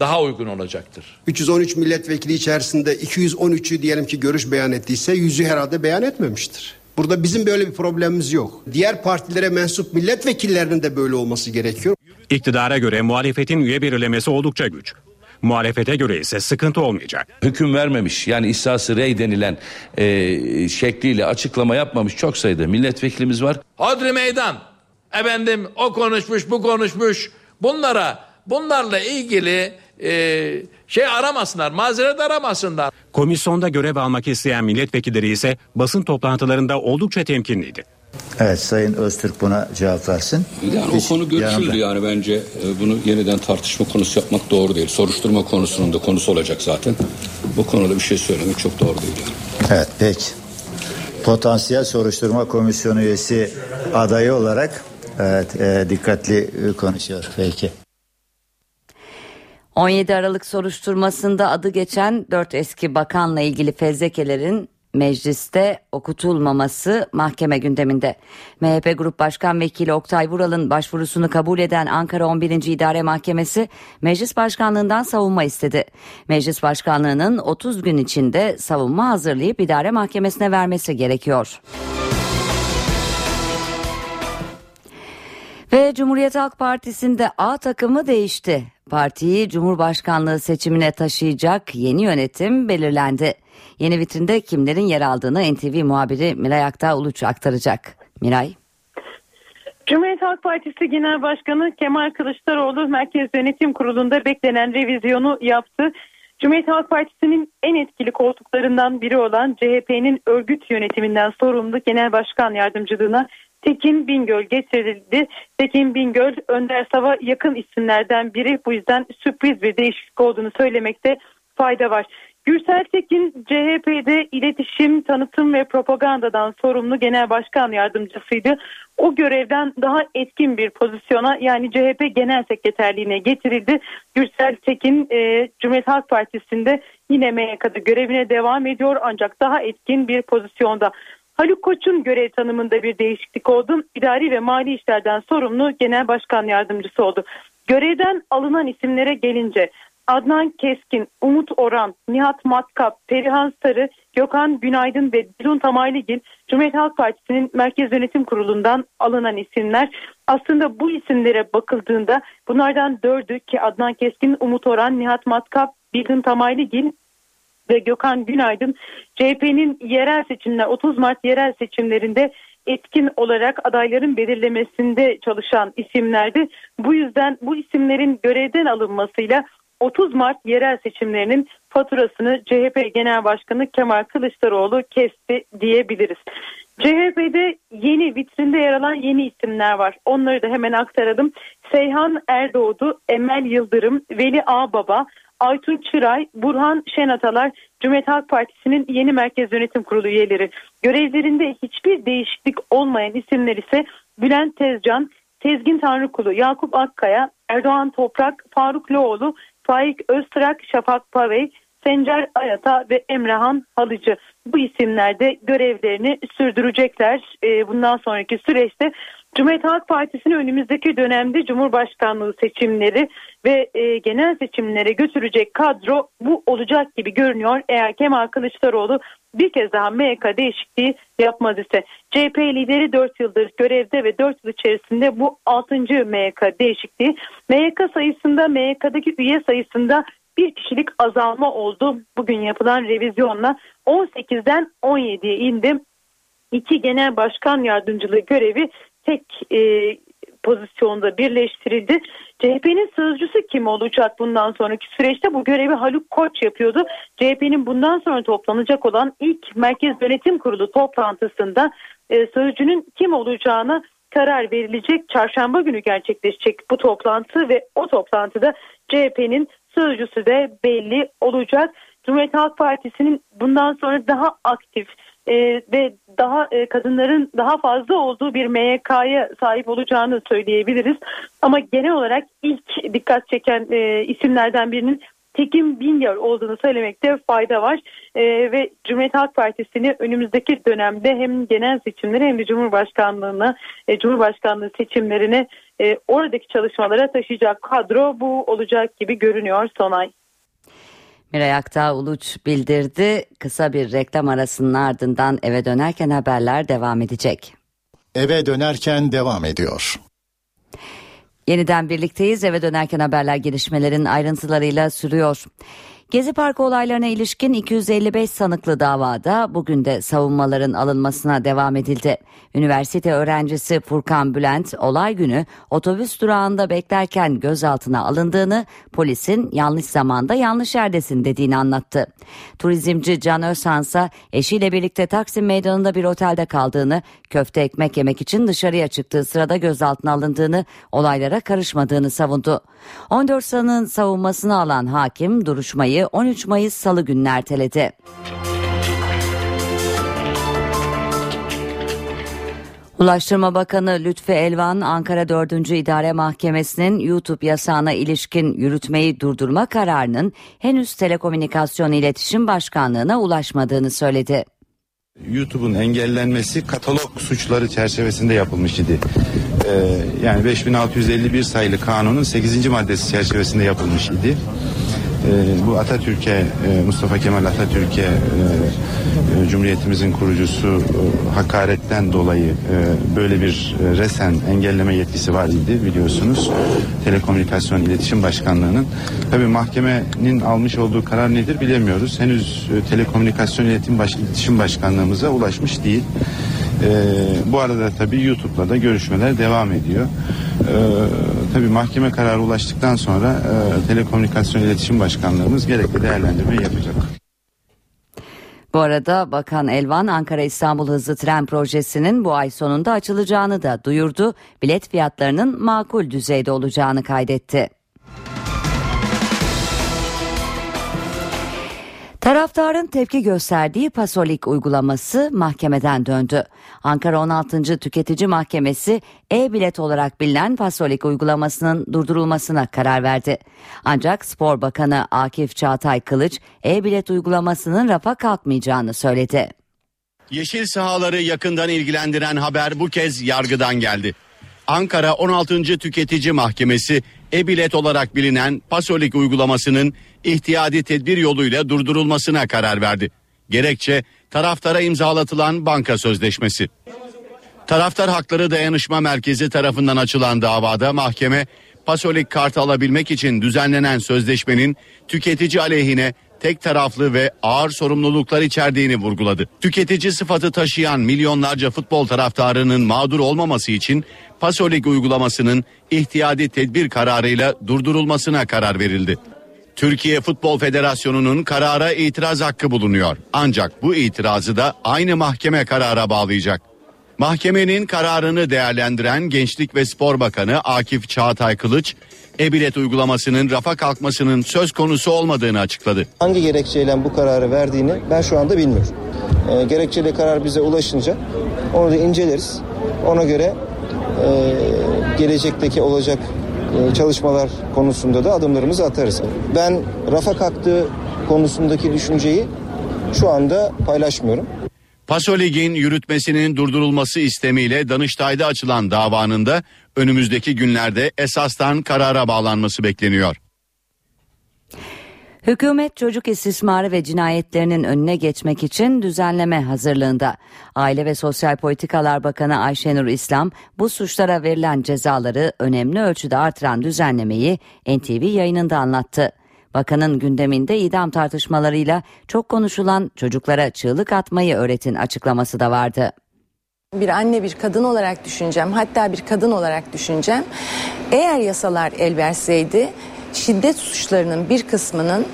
daha uygun olacaktır. 313 milletvekili içerisinde 213'ü diyelim ki görüş beyan ettiyse yüzü herhalde beyan etmemiştir. Burada bizim böyle bir problemimiz yok. Diğer partilere mensup milletvekillerinin de böyle olması gerekiyor. İktidara göre muhalefetin üye belirlemesi oldukça güç. Muhalefete göre ise sıkıntı olmayacak. Hüküm vermemiş yani İhsası Rey denilen e, şekliyle açıklama yapmamış çok sayıda milletvekilimiz var. Hodri meydan. Efendim o konuşmuş bu konuşmuş. Bunlara bunlarla ilgili e, şey aramasınlar, mazeret aramasınlar. Komisyonda görev almak isteyen milletvekilleri ise basın toplantılarında oldukça temkinliydi. Evet Sayın Öztürk buna cevap versin. Yani Hiç o konu görüşüldü yani bence e, bunu yeniden tartışma konusu yapmak doğru değil. Soruşturma konusunun da konusu olacak zaten. Bu konuda bir şey söylemek çok doğru değil. Yani. Evet peki. Potansiyel soruşturma komisyonu üyesi adayı olarak evet e, dikkatli konuşuyor. Peki. 17 Aralık soruşturmasında adı geçen 4 eski bakanla ilgili fezlekelerin mecliste okutulmaması mahkeme gündeminde. MHP Grup Başkan Vekili Oktay Vural'ın başvurusunu kabul eden Ankara 11. İdare Mahkemesi meclis başkanlığından savunma istedi. Meclis başkanlığının 30 gün içinde savunma hazırlayıp idare mahkemesine vermesi gerekiyor. Ve Cumhuriyet Halk Partisi'nde A takımı değişti. Partiyi Cumhurbaşkanlığı seçimine taşıyacak yeni yönetim belirlendi. Yeni vitrinde kimlerin yer aldığını NTV muhabiri Miray Aktağ Uluç aktaracak. Miray. Cumhuriyet Halk Partisi Genel Başkanı Kemal Kılıçdaroğlu Merkez Yönetim Kurulu'nda beklenen revizyonu yaptı. Cumhuriyet Halk Partisi'nin en etkili koltuklarından biri olan CHP'nin örgüt yönetiminden sorumlu Genel Başkan Yardımcılığına Tekin Bingöl getirildi. Tekin Bingöl Önder Sav'a yakın isimlerden biri. Bu yüzden sürpriz bir değişiklik olduğunu söylemekte fayda var. Gürsel Tekin CHP'de iletişim, tanıtım ve propagandadan sorumlu genel başkan yardımcısıydı. O görevden daha etkin bir pozisyona yani CHP genel sekreterliğine getirildi. Gürsel Tekin e, Cumhuriyet Halk Partisi'nde yine MYK'da görevine devam ediyor ancak daha etkin bir pozisyonda. Haluk Koç'un görev tanımında bir değişiklik oldu. İdari ve mali işlerden sorumlu genel başkan yardımcısı oldu. Görevden alınan isimlere gelince Adnan Keskin, Umut Oran, Nihat Matkap, Perihan Sarı, Gökhan Günaydın ve Dilun Tamaylıgil Cumhuriyet Halk Partisi'nin Merkez Yönetim Kurulu'ndan alınan isimler. Aslında bu isimlere bakıldığında bunlardan dördü ki Adnan Keskin, Umut Oran, Nihat Matkap, Dilun Tamaylıgil ve Gökhan Günaydın CHP'nin yerel seçimler 30 Mart yerel seçimlerinde etkin olarak adayların belirlemesinde çalışan isimlerdi. Bu yüzden bu isimlerin görevden alınmasıyla 30 Mart yerel seçimlerinin faturasını CHP Genel Başkanı Kemal Kılıçdaroğlu kesti diyebiliriz. CHP'de yeni vitrinde yer alan yeni isimler var. Onları da hemen aktaralım. Seyhan Erdoğdu, Emel Yıldırım, Veli Ağbaba, Aytun Çıray, Burhan Şenatalar Cumhuriyet Halk Partisi'nin yeni Merkez Yönetim Kurulu üyeleri. Görevlerinde hiçbir değişiklik olmayan isimler ise Bülent Tezcan, Tezgin Tanrıkulu, Yakup Akkaya, Erdoğan Toprak, Faruk Loğlu, Faik Öztrak, Şafak Pavey, Sencer Ayata ve Emrehan Halıcı. Bu isimler de görevlerini sürdürecekler. Ee, bundan sonraki süreçte Cumhuriyet Halk Partisi'nin önümüzdeki dönemde Cumhurbaşkanlığı seçimleri ve e, genel seçimlere götürecek kadro bu olacak gibi görünüyor. Eğer Kemal Kılıçdaroğlu bir kez daha MYK değişikliği yapmaz ise CHP lideri 4 yıldır görevde ve 4 yıl içerisinde bu 6. MYK değişikliği. MYK sayısında MYK'daki üye sayısında bir kişilik azalma oldu. Bugün yapılan revizyonla 18'den 17'ye indi. İki genel başkan yardımcılığı görevi tek e, pozisyonda birleştirildi. CHP'nin sözcüsü kim olacak bundan sonraki süreçte bu görevi Haluk Koç yapıyordu. CHP'nin bundan sonra toplanacak olan ilk Merkez Yönetim Kurulu toplantısında e, sözcünün kim olacağını karar verilecek. Çarşamba günü gerçekleşecek bu toplantı ve o toplantıda CHP'nin sözcüsü de belli olacak. Cumhuriyet Halk Partisi'nin bundan sonra daha aktif e, ve daha e, kadınların daha fazla olduğu bir MYK'ya sahip olacağını söyleyebiliriz. Ama genel olarak ilk dikkat çeken e, isimlerden birinin Tekin Bingöl olduğunu söylemekte fayda var. E, ve Cumhuriyet Halk Partisi'ni önümüzdeki dönemde hem genel seçimleri hem de Cumhurbaşkanlığına, e, Cumhurbaşkanlığı seçimlerine e, oradaki çalışmalara taşıyacak kadro bu olacak gibi görünüyor Sonay. Miray Aktağ Uluç bildirdi. Kısa bir reklam arasının ardından eve dönerken haberler devam edecek. Eve dönerken devam ediyor. Yeniden birlikteyiz. Eve dönerken haberler gelişmelerin ayrıntılarıyla sürüyor. Gezi Parkı olaylarına ilişkin 255 sanıklı davada bugün de savunmaların alınmasına devam edildi. Üniversite öğrencisi Furkan Bülent olay günü otobüs durağında beklerken gözaltına alındığını, polisin yanlış zamanda yanlış yerdesin dediğini anlattı. Turizmci Can Özhansa eşiyle birlikte Taksim Meydanı'nda bir otelde kaldığını, köfte ekmek yemek için dışarıya çıktığı sırada gözaltına alındığını, olaylara karışmadığını savundu. 14 sanığın savunmasını alan hakim duruşmayı 13 Mayıs Salı gününe erteledi. Ulaştırma Bakanı Lütfi Elvan Ankara 4. İdare Mahkemesi'nin YouTube yasağına ilişkin yürütmeyi durdurma kararının henüz Telekomünikasyon İletişim Başkanlığı'na ulaşmadığını söyledi. YouTube'un engellenmesi katalog suçları çerçevesinde yapılmış idi. Ee, yani 5651 sayılı kanunun 8. maddesi çerçevesinde yapılmış idi. Ee, bu Atatürk'e, e, Mustafa Kemal Atatürk'e, e, e, Cumhuriyetimizin kurucusu hakaretten dolayı böyle bir resen engelleme yetkisi var idi biliyorsunuz. Telekomünikasyon İletişim Başkanlığı'nın. Tabii mahkemenin almış olduğu karar nedir bilemiyoruz. Henüz Telekomünikasyon İletişim, İletişim Başkanlığımıza ulaşmış değil. Bu arada tabii YouTube'la da görüşmeler devam ediyor. E, tabii mahkeme kararı ulaştıktan sonra e, Telekomünikasyon İletişim Başkanlığımız gerekli değerlendirmeyi yapacak. Bu arada Bakan Elvan Ankara İstanbul Hızlı Tren Projesi'nin bu ay sonunda açılacağını da duyurdu. Bilet fiyatlarının makul düzeyde olacağını kaydetti. Taraftarın tepki gösterdiği Pasolik uygulaması mahkemeden döndü. Ankara 16. Tüketici Mahkemesi e-bilet olarak bilinen Pasolik uygulamasının durdurulmasına karar verdi. Ancak Spor Bakanı Akif Çağatay Kılıç e-bilet uygulamasının rafa kalkmayacağını söyledi. Yeşil sahaları yakından ilgilendiren haber bu kez yargıdan geldi. Ankara 16. Tüketici Mahkemesi e-bilet olarak bilinen Pasolik uygulamasının ihtiyadi tedbir yoluyla durdurulmasına karar verdi. Gerekçe taraftara imzalatılan banka sözleşmesi. Taraftar Hakları Dayanışma Merkezi tarafından açılan davada mahkeme Pasolik kartı alabilmek için düzenlenen sözleşmenin tüketici aleyhine tek taraflı ve ağır sorumluluklar içerdiğini vurguladı. Tüketici sıfatı taşıyan milyonlarca futbol taraftarının mağdur olmaması için Pasolik uygulamasının ihtiyadi tedbir kararıyla durdurulmasına karar verildi. Türkiye Futbol Federasyonu'nun karara itiraz hakkı bulunuyor. Ancak bu itirazı da aynı mahkeme karara bağlayacak. Mahkemenin kararını değerlendiren Gençlik ve Spor Bakanı Akif Çağatay Kılıç, e-bilet uygulamasının rafa kalkmasının söz konusu olmadığını açıkladı. Hangi gerekçeyle bu kararı verdiğini ben şu anda bilmiyorum. E, gerekçeli karar bize ulaşınca onu da inceleriz. Ona göre e, gelecekteki olacak e, çalışmalar konusunda da adımlarımızı atarız. Ben rafa kalktığı konusundaki düşünceyi şu anda paylaşmıyorum. Pasolig'in yürütmesinin durdurulması istemiyle Danıştay'da açılan davanın da önümüzdeki günlerde esastan karara bağlanması bekleniyor. Hükümet çocuk istismarı ve cinayetlerinin önüne geçmek için düzenleme hazırlığında. Aile ve Sosyal Politikalar Bakanı Ayşenur İslam bu suçlara verilen cezaları önemli ölçüde artıran düzenlemeyi NTV yayınında anlattı. Bakanın gündeminde idam tartışmalarıyla çok konuşulan çocuklara çığlık atmayı öğretin açıklaması da vardı. Bir anne bir kadın olarak düşüneceğim hatta bir kadın olarak düşüneceğim. Eğer yasalar el verseydi şiddet suçlarının bir kısmının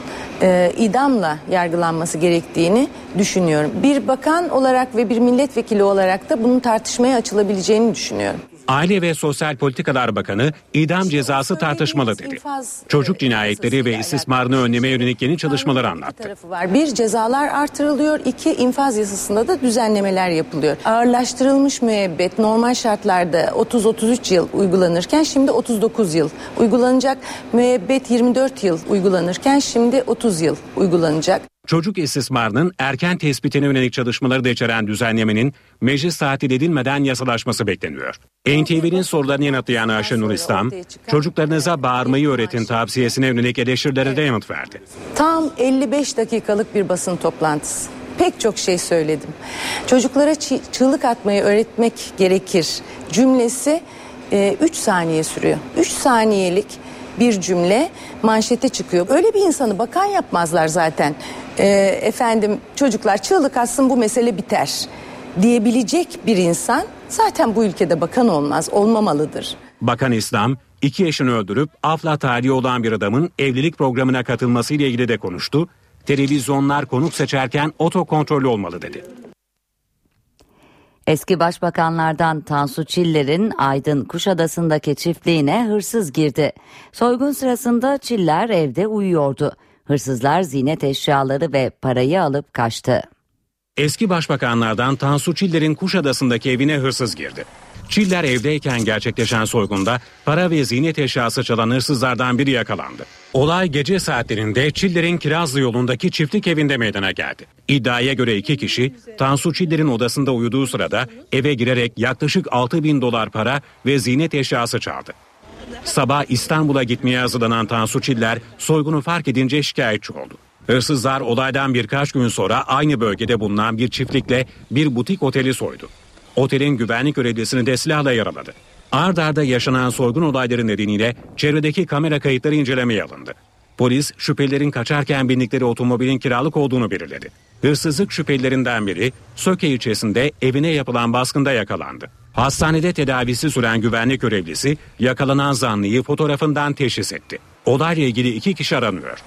e, idamla yargılanması gerektiğini düşünüyorum. Bir bakan olarak ve bir milletvekili olarak da bunun tartışmaya açılabileceğini düşünüyorum. Aile ve Sosyal Politikalar Bakanı idam cezası tartışmalı dedi. Çocuk cinayetleri ve istismarını önleme yönelik yeni çalışmaları anlattı. Bir cezalar artırılıyor, iki infaz yasasında da düzenlemeler yapılıyor. Ağırlaştırılmış müebbet normal şartlarda 30-33 yıl uygulanırken şimdi 39 yıl uygulanacak. Müebbet 24 yıl uygulanırken şimdi 30 yıl uygulanacak. Çocuk istismarının erken tespitine yönelik çalışmaları da içeren düzenlemenin meclis tatil edilmeden yasalaşması bekleniyor. NTV'nin sorularını yanıtlayan Ayşenur İslam, çocuklarınıza bağırmayı öğretin tavsiyesine yönelik eleştirilere de yanıt verdi. Tam 55 dakikalık bir basın toplantısı. Pek çok şey söyledim. Çocuklara çığlık atmayı öğretmek gerekir cümlesi 3 e, saniye sürüyor. 3 saniyelik bir cümle manşete çıkıyor. Öyle bir insanı bakan yapmazlar zaten. E, efendim çocuklar çığlık atsın bu mesele biter diyebilecek bir insan zaten bu ülkede bakan olmaz, olmamalıdır. Bakan İslam, iki eşini öldürüp afla tarihi olan bir adamın evlilik programına katılmasıyla ilgili de konuştu. Televizyonlar konuk seçerken otokontrollü olmalı dedi. Eski başbakanlardan Tansu Çiller'in Aydın Kuşadası'ndaki çiftliğine hırsız girdi. Soygun sırasında Çiller evde uyuyordu. Hırsızlar ziynet eşyaları ve parayı alıp kaçtı. Eski başbakanlardan Tansu Çiller'in Kuşadası'ndaki evine hırsız girdi. Çiller evdeyken gerçekleşen soygunda para ve ziynet eşyası çalan hırsızlardan biri yakalandı. Olay gece saatlerinde Çiller'in Kirazlı yolundaki çiftlik evinde meydana geldi. İddiaya göre iki kişi Tansu Çiller'in odasında uyuduğu sırada eve girerek yaklaşık 6 bin dolar para ve ziynet eşyası çaldı. Sabah İstanbul'a gitmeye hazırlanan Tansu Çiller soygunu fark edince şikayetçi oldu. Hırsızlar olaydan birkaç gün sonra aynı bölgede bulunan bir çiftlikle bir butik oteli soydu. Otelin güvenlik görevlisini de silahla yaraladı. Ard arda yaşanan soygun olayları nedeniyle çevredeki kamera kayıtları incelemeye alındı. Polis şüphelilerin kaçarken bindikleri otomobilin kiralık olduğunu belirledi. hırsızlık şüphelilerinden biri Söke ilçesinde evine yapılan baskında yakalandı. Hastanede tedavisi süren güvenlik görevlisi yakalanan zanlıyı fotoğrafından teşhis etti. Olayla ilgili iki kişi aranıyor.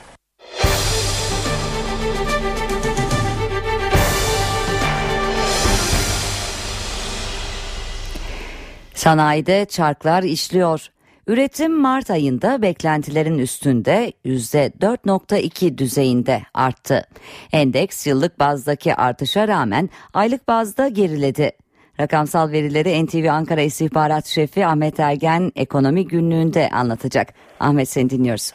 Sanayide çarklar işliyor. Üretim Mart ayında beklentilerin üstünde %4.2 düzeyinde arttı. Endeks yıllık bazdaki artışa rağmen aylık bazda geriledi. Rakamsal verileri NTV Ankara İstihbarat Şefi Ahmet Ergen ekonomi günlüğünde anlatacak. Ahmet seni dinliyoruz.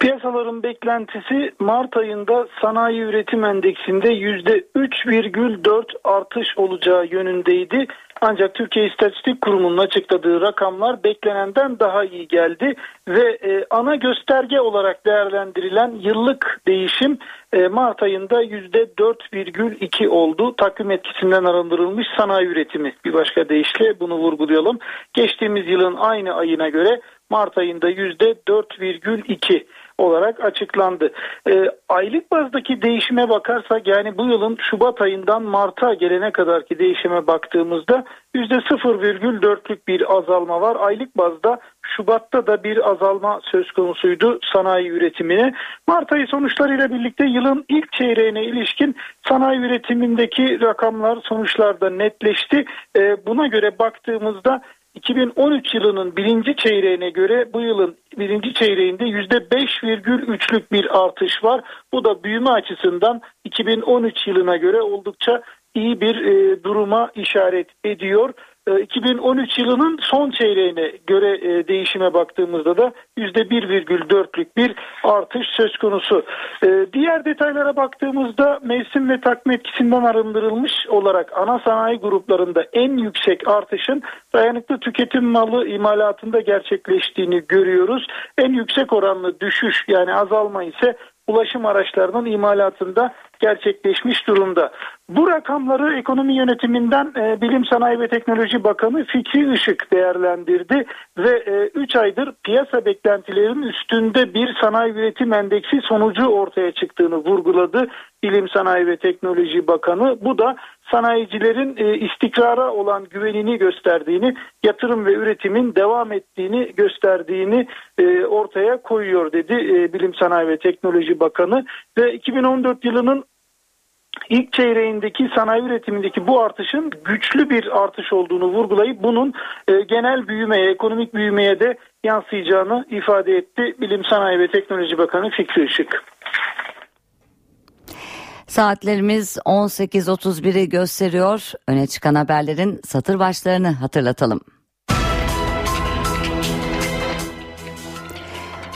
Piyasaların beklentisi Mart ayında sanayi üretim endeksinde %3,4 artış olacağı yönündeydi. Ancak Türkiye İstatistik Kurumu'nun açıkladığı rakamlar beklenenden daha iyi geldi ve e, ana gösterge olarak değerlendirilen yıllık değişim e, Mart ayında %4,2 oldu. Takvim etkisinden arındırılmış sanayi üretimi bir başka deyişle bunu vurgulayalım. Geçtiğimiz yılın aynı ayına göre Mart ayında %4,2 olarak açıklandı. E, aylık bazdaki değişime bakarsak yani bu yılın Şubat ayından Mart'a gelene kadarki değişime baktığımızda %0,4'lük bir azalma var. Aylık bazda Şubat'ta da bir azalma söz konusuydu sanayi üretimine. Mart ayı sonuçlarıyla birlikte yılın ilk çeyreğine ilişkin sanayi üretimindeki rakamlar sonuçlarda netleşti. E, buna göre baktığımızda 2013 yılının birinci çeyreğine göre bu yılın birinci çeyreğinde %5,3'lük bir artış var. Bu da büyüme açısından 2013 yılına göre oldukça iyi bir e, duruma işaret ediyor. 2013 yılının son çeyreğine göre e, değişime baktığımızda da %1,4'lük bir artış söz konusu. E, diğer detaylara baktığımızda mevsim ve takvim etkisinden arındırılmış olarak ana sanayi gruplarında en yüksek artışın dayanıklı tüketim malı imalatında gerçekleştiğini görüyoruz. En yüksek oranlı düşüş yani azalma ise ulaşım araçlarının imalatında gerçekleşmiş durumda. Bu rakamları ekonomi yönetiminden e, Bilim Sanayi ve Teknoloji Bakanı Fikri Işık değerlendirdi ve 3 e, aydır piyasa beklentilerinin üstünde bir sanayi üretim endeksi sonucu ortaya çıktığını vurguladı. Bilim Sanayi ve Teknoloji Bakanı bu da sanayicilerin e, istikrara olan güvenini gösterdiğini, yatırım ve üretimin devam ettiğini gösterdiğini e, ortaya koyuyor dedi e, Bilim Sanayi ve Teknoloji Bakanı ve 2014 yılının ilk çeyreğindeki sanayi üretimindeki bu artışın güçlü bir artış olduğunu vurgulayıp bunun e, genel büyümeye, ekonomik büyümeye de yansıyacağını ifade etti Bilim Sanayi ve Teknoloji Bakanı Fikri Işık. Saatlerimiz 18.31'i gösteriyor. Öne çıkan haberlerin satır başlarını hatırlatalım.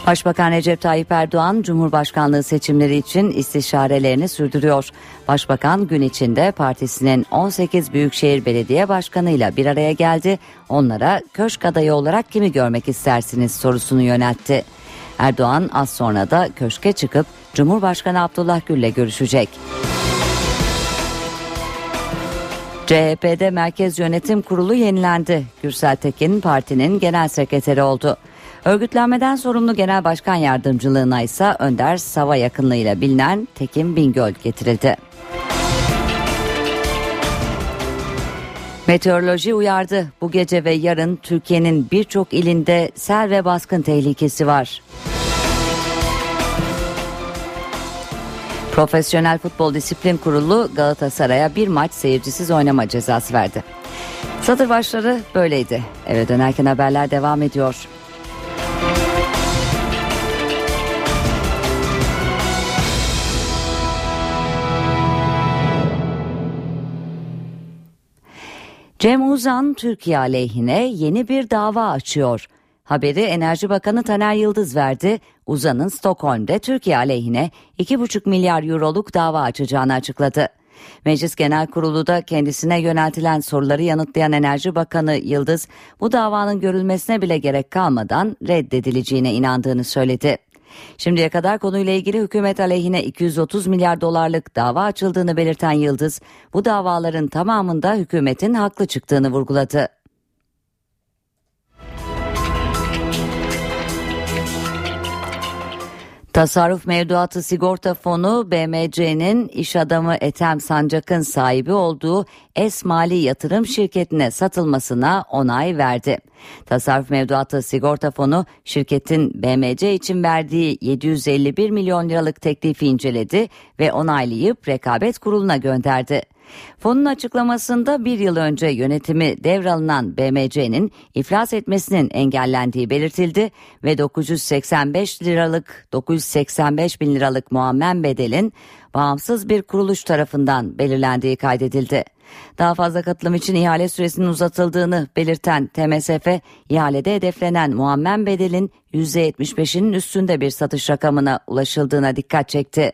Başbakan Recep Tayyip Erdoğan Cumhurbaşkanlığı seçimleri için istişarelerini sürdürüyor. Başbakan gün içinde partisinin 18 Büyükşehir Belediye Başkanı ile bir araya geldi. Onlara köşk adayı olarak kimi görmek istersiniz sorusunu yöneltti. Erdoğan az sonra da köşke çıkıp Cumhurbaşkanı Abdullah Gül'le görüşecek. CHP'de Merkez Yönetim Kurulu yenilendi. Gürsel Tekin partinin genel sekreteri oldu. Örgütlenmeden sorumlu genel başkan yardımcılığına ise Önder Sava yakınlığıyla bilinen Tekin Bingöl getirildi. Meteoroloji uyardı. Bu gece ve yarın Türkiye'nin birçok ilinde sel ve baskın tehlikesi var. Profesyonel Futbol Disiplin Kurulu Galatasaray'a bir maç seyircisiz oynama cezası verdi. Satır başları böyleydi. Eve dönerken haberler devam ediyor. Cem Uzan Türkiye aleyhine yeni bir dava açıyor. Haberi Enerji Bakanı Taner Yıldız verdi. Uzan'ın Stockholm'de Türkiye aleyhine 2,5 milyar euroluk dava açacağını açıkladı. Meclis Genel Kurulu da kendisine yöneltilen soruları yanıtlayan Enerji Bakanı Yıldız bu davanın görülmesine bile gerek kalmadan reddedileceğine inandığını söyledi. Şimdiye kadar konuyla ilgili hükümet aleyhine 230 milyar dolarlık dava açıldığını belirten Yıldız, bu davaların tamamında hükümetin haklı çıktığını vurguladı. Tasarruf Mevduatı Sigorta Fonu BMC'nin iş adamı Ethem Sancak'ın sahibi olduğu Esmali Yatırım Şirketi'ne satılmasına onay verdi. Tasarruf Mevduatı Sigorta Fonu şirketin BMC için verdiği 751 milyon liralık teklifi inceledi ve onaylayıp rekabet kuruluna gönderdi. Fonun açıklamasında bir yıl önce yönetimi devralınan BMC'nin iflas etmesinin engellendiği belirtildi ve 985 liralık 985 bin liralık muammen bedelin bağımsız bir kuruluş tarafından belirlendiği kaydedildi. Daha fazla katılım için ihale süresinin uzatıldığını belirten TMSF, ihalede hedeflenen muammen bedelin %75'inin üstünde bir satış rakamına ulaşıldığına dikkat çekti.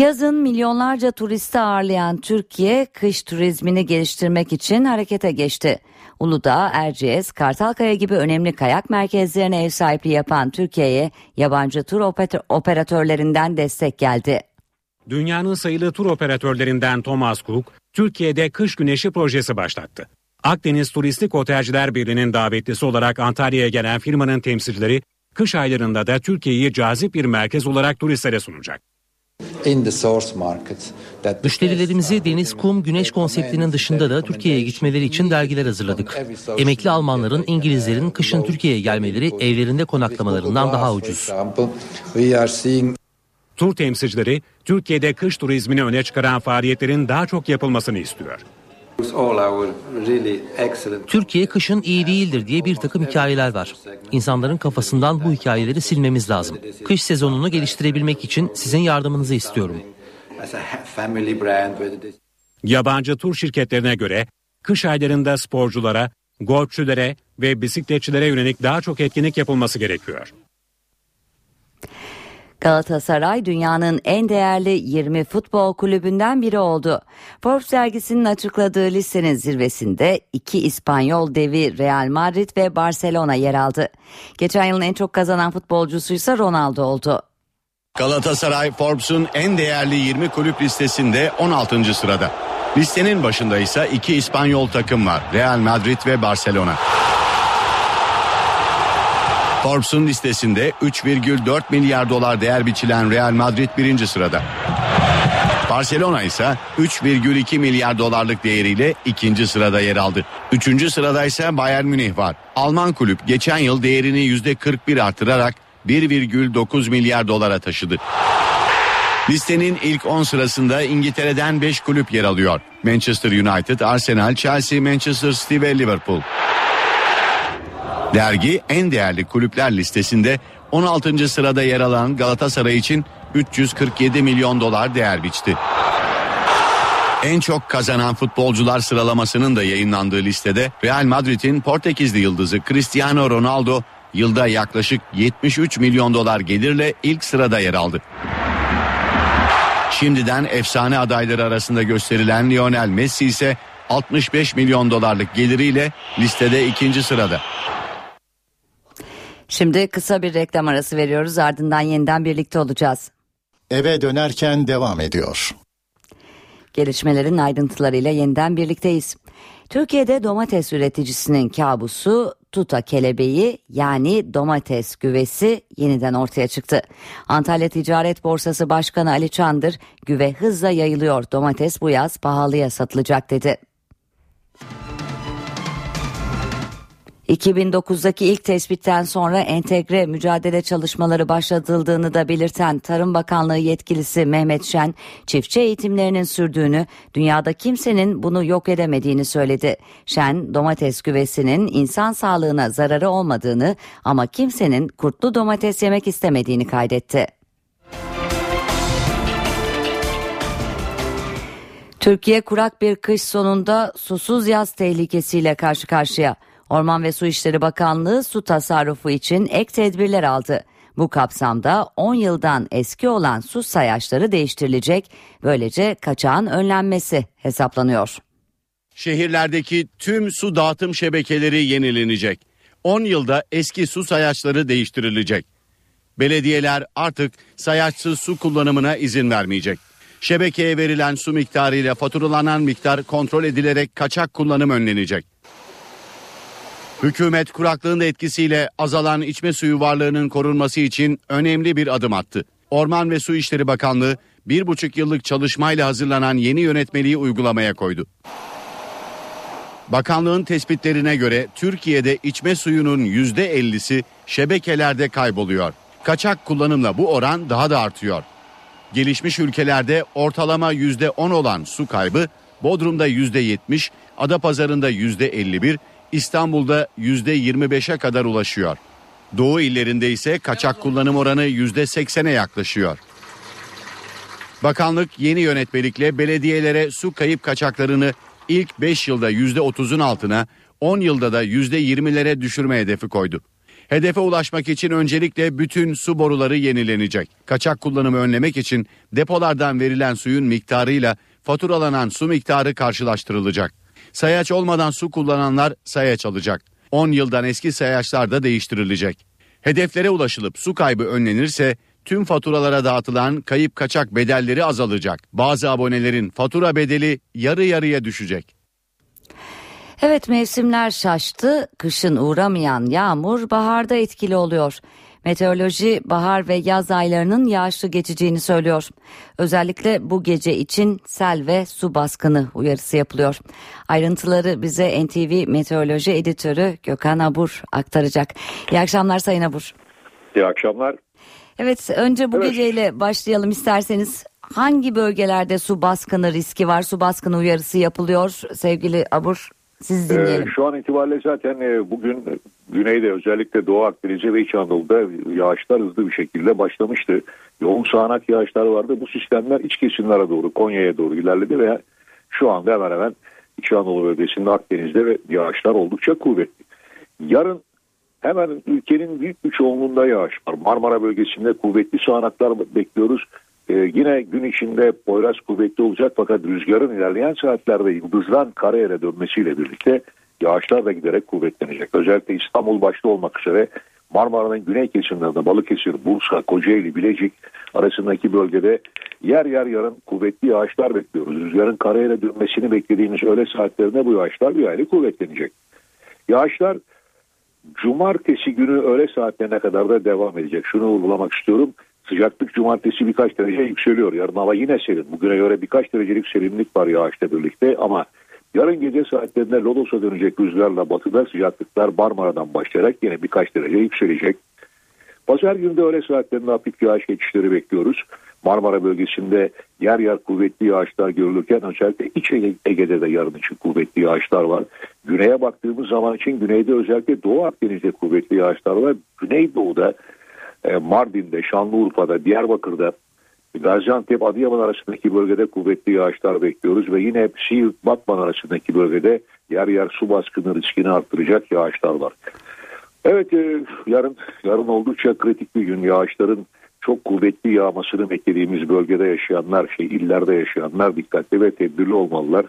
Yazın milyonlarca turisti ağırlayan Türkiye kış turizmini geliştirmek için harekete geçti. Uludağ, Erciyes, Kartalkaya gibi önemli kayak merkezlerine ev sahipliği yapan Türkiye'ye yabancı tur operatörlerinden destek geldi. Dünyanın sayılı tur operatörlerinden Thomas Cook, Türkiye'de kış güneşi projesi başlattı. Akdeniz Turistik Otelciler Birliği'nin davetlisi olarak Antalya'ya gelen firmanın temsilcileri, kış aylarında da Türkiye'yi cazip bir merkez olarak turistlere sunacak. Müşterilerimizi deniz, kum, güneş konseptinin dışında da Türkiye'ye gitmeleri için dergiler hazırladık. Emekli Almanların, İngilizlerin kışın Türkiye'ye gelmeleri evlerinde konaklamalarından daha ucuz. Tur temsilcileri Türkiye'de kış turizmini öne çıkaran faaliyetlerin daha çok yapılmasını istiyor. Türkiye kışın iyi değildir diye bir takım hikayeler var. İnsanların kafasından bu hikayeleri silmemiz lazım. Kış sezonunu geliştirebilmek için sizin yardımınızı istiyorum. Yabancı tur şirketlerine göre kış aylarında sporculara, golfçülere ve bisikletçilere yönelik daha çok etkinlik yapılması gerekiyor. Galatasaray dünyanın en değerli 20 futbol kulübünden biri oldu. Forbes dergisinin açıkladığı listenin zirvesinde iki İspanyol devi Real Madrid ve Barcelona yer aldı. Geçen yılın en çok kazanan futbolcusu ise Ronaldo oldu. Galatasaray Forbes'un en değerli 20 kulüp listesinde 16. sırada. Listenin başında ise iki İspanyol takım var. Real Madrid ve Barcelona. Forbes'un listesinde 3,4 milyar dolar değer biçilen Real Madrid birinci sırada. Barcelona ise 3,2 milyar dolarlık değeriyle ikinci sırada yer aldı. Üçüncü sırada ise Bayern Münih var. Alman kulüp geçen yıl değerini %41 artırarak 1,9 milyar dolara taşıdı. Listenin ilk 10 sırasında İngiltere'den 5 kulüp yer alıyor. Manchester United, Arsenal, Chelsea, Manchester City ve Liverpool. Dergi en değerli kulüpler listesinde 16. sırada yer alan Galatasaray için 347 milyon dolar değer biçti. En çok kazanan futbolcular sıralamasının da yayınlandığı listede Real Madrid'in Portekizli yıldızı Cristiano Ronaldo yılda yaklaşık 73 milyon dolar gelirle ilk sırada yer aldı. Şimdiden efsane adayları arasında gösterilen Lionel Messi ise 65 milyon dolarlık geliriyle listede ikinci sırada. Şimdi kısa bir reklam arası veriyoruz ardından yeniden birlikte olacağız. Eve dönerken devam ediyor. Gelişmelerin ayrıntılarıyla yeniden birlikteyiz. Türkiye'de domates üreticisinin kabusu tuta kelebeği yani domates güvesi yeniden ortaya çıktı. Antalya Ticaret Borsası Başkanı Ali Çandır güve hızla yayılıyor domates bu yaz pahalıya satılacak dedi. 2009'daki ilk tespitten sonra entegre mücadele çalışmaları başlatıldığını da belirten Tarım Bakanlığı yetkilisi Mehmet Şen, çiftçi eğitimlerinin sürdüğünü, dünyada kimsenin bunu yok edemediğini söyledi. Şen, domates güvesinin insan sağlığına zararı olmadığını ama kimsenin kurtlu domates yemek istemediğini kaydetti. Türkiye kurak bir kış sonunda susuz yaz tehlikesiyle karşı karşıya. Orman ve Su İşleri Bakanlığı su tasarrufu için ek tedbirler aldı. Bu kapsamda 10 yıldan eski olan su sayaçları değiştirilecek. Böylece kaçağın önlenmesi hesaplanıyor. Şehirlerdeki tüm su dağıtım şebekeleri yenilenecek. 10 yılda eski su sayaçları değiştirilecek. Belediyeler artık sayaçsız su kullanımına izin vermeyecek. Şebekeye verilen su miktarıyla faturalanan miktar kontrol edilerek kaçak kullanım önlenecek. Hükümet kuraklığın da etkisiyle azalan içme suyu varlığının korunması için önemli bir adım attı. Orman ve Su İşleri Bakanlığı bir buçuk yıllık çalışmayla hazırlanan yeni yönetmeliği uygulamaya koydu. Bakanlığın tespitlerine göre Türkiye'de içme suyunun %50'si şebekelerde kayboluyor. Kaçak kullanımla bu oran daha da artıyor. Gelişmiş ülkelerde ortalama %10 olan su kaybı Bodrum'da %70, Adapazarı'nda %51, İstanbul'da %25'e kadar ulaşıyor. Doğu illerinde ise kaçak kullanım oranı %80'e yaklaşıyor. Bakanlık yeni yönetmelikle belediyelere su kayıp kaçaklarını ilk 5 yılda %30'un altına, 10 yılda da %20'lere düşürme hedefi koydu. Hedefe ulaşmak için öncelikle bütün su boruları yenilenecek. Kaçak kullanımı önlemek için depolardan verilen suyun miktarıyla faturalanan su miktarı karşılaştırılacak. Sayaç olmadan su kullananlar sayaç alacak. 10 yıldan eski sayaçlar da değiştirilecek. Hedeflere ulaşılıp su kaybı önlenirse tüm faturalara dağıtılan kayıp kaçak bedelleri azalacak. Bazı abonelerin fatura bedeli yarı yarıya düşecek. Evet mevsimler şaştı. Kışın uğramayan yağmur baharda etkili oluyor. Meteoroloji bahar ve yaz aylarının yağışlı geçeceğini söylüyor. Özellikle bu gece için sel ve su baskını uyarısı yapılıyor. Ayrıntıları bize NTV Meteoroloji Editörü Gökhan Abur aktaracak. İyi akşamlar Sayın Abur. İyi akşamlar. Evet önce bu evet. geceyle başlayalım isterseniz. Hangi bölgelerde su baskını riski var? Su baskını uyarısı yapılıyor sevgili Abur. Siz dinleyelim. Ee, şu an itibariyle zaten e, bugün güneyde özellikle Doğu Akdeniz'e ve İç Anadolu'da yağışlar hızlı bir şekilde başlamıştı. Yoğun sağanak yağışlar vardı. Bu sistemler iç kesimlere doğru Konya'ya doğru ilerledi ve şu anda hemen hemen İç Anadolu bölgesinde Akdeniz'de ve yağışlar oldukça kuvvetli. Yarın hemen ülkenin büyük bir çoğunluğunda yağış var. Marmara bölgesinde kuvvetli sağanaklar bekliyoruz. Ee, yine gün içinde Poyraz kuvvetli olacak fakat rüzgarın ilerleyen saatlerde yıldızdan karayere dönmesiyle birlikte yağışlar da giderek kuvvetlenecek. Özellikle İstanbul başta olmak üzere Marmara'nın güney kesimlerinde Balıkesir, Bursa, Kocaeli, Bilecik arasındaki bölgede yer yer yarın kuvvetli yağışlar bekliyoruz. Rüzgarın karayere dönmesini beklediğimiz öğle saatlerinde bu yağışlar bir aile kuvvetlenecek. Yağışlar cumartesi günü öğle saatlerine kadar da devam edecek. Şunu vurgulamak istiyorum. Sıcaklık cumartesi birkaç derece yükseliyor. Yarın hava yine serin. Bugüne göre birkaç derecelik serinlik var yağışla birlikte ama yarın gece saatlerinde Lodos'a dönecek rüzgarla batıda sıcaklıklar Marmara'dan başlayarak yine birkaç derece yükselecek. Pazar günü de öğle saatlerinde hafif yağış geçişleri bekliyoruz. Marmara bölgesinde yer yer kuvvetli yağışlar görülürken özellikle iç Ege'de de yarın için kuvvetli yağışlar var. Güneye baktığımız zaman için güneyde özellikle Doğu Akdeniz'de kuvvetli yağışlar var. Güneydoğu'da Mardin'de, Şanlıurfa'da, Diyarbakır'da, Gaziantep, Adıyaman arasındaki bölgede kuvvetli yağışlar bekliyoruz ve yine Siirt, Batman arasındaki bölgede yer yer su baskını riskini arttıracak yağışlar var. Evet e, yarın yarın oldukça kritik bir gün yağışların çok kuvvetli yağmasını beklediğimiz bölgede yaşayanlar, şey illerde yaşayanlar dikkatli ve tedbirli olmalılar.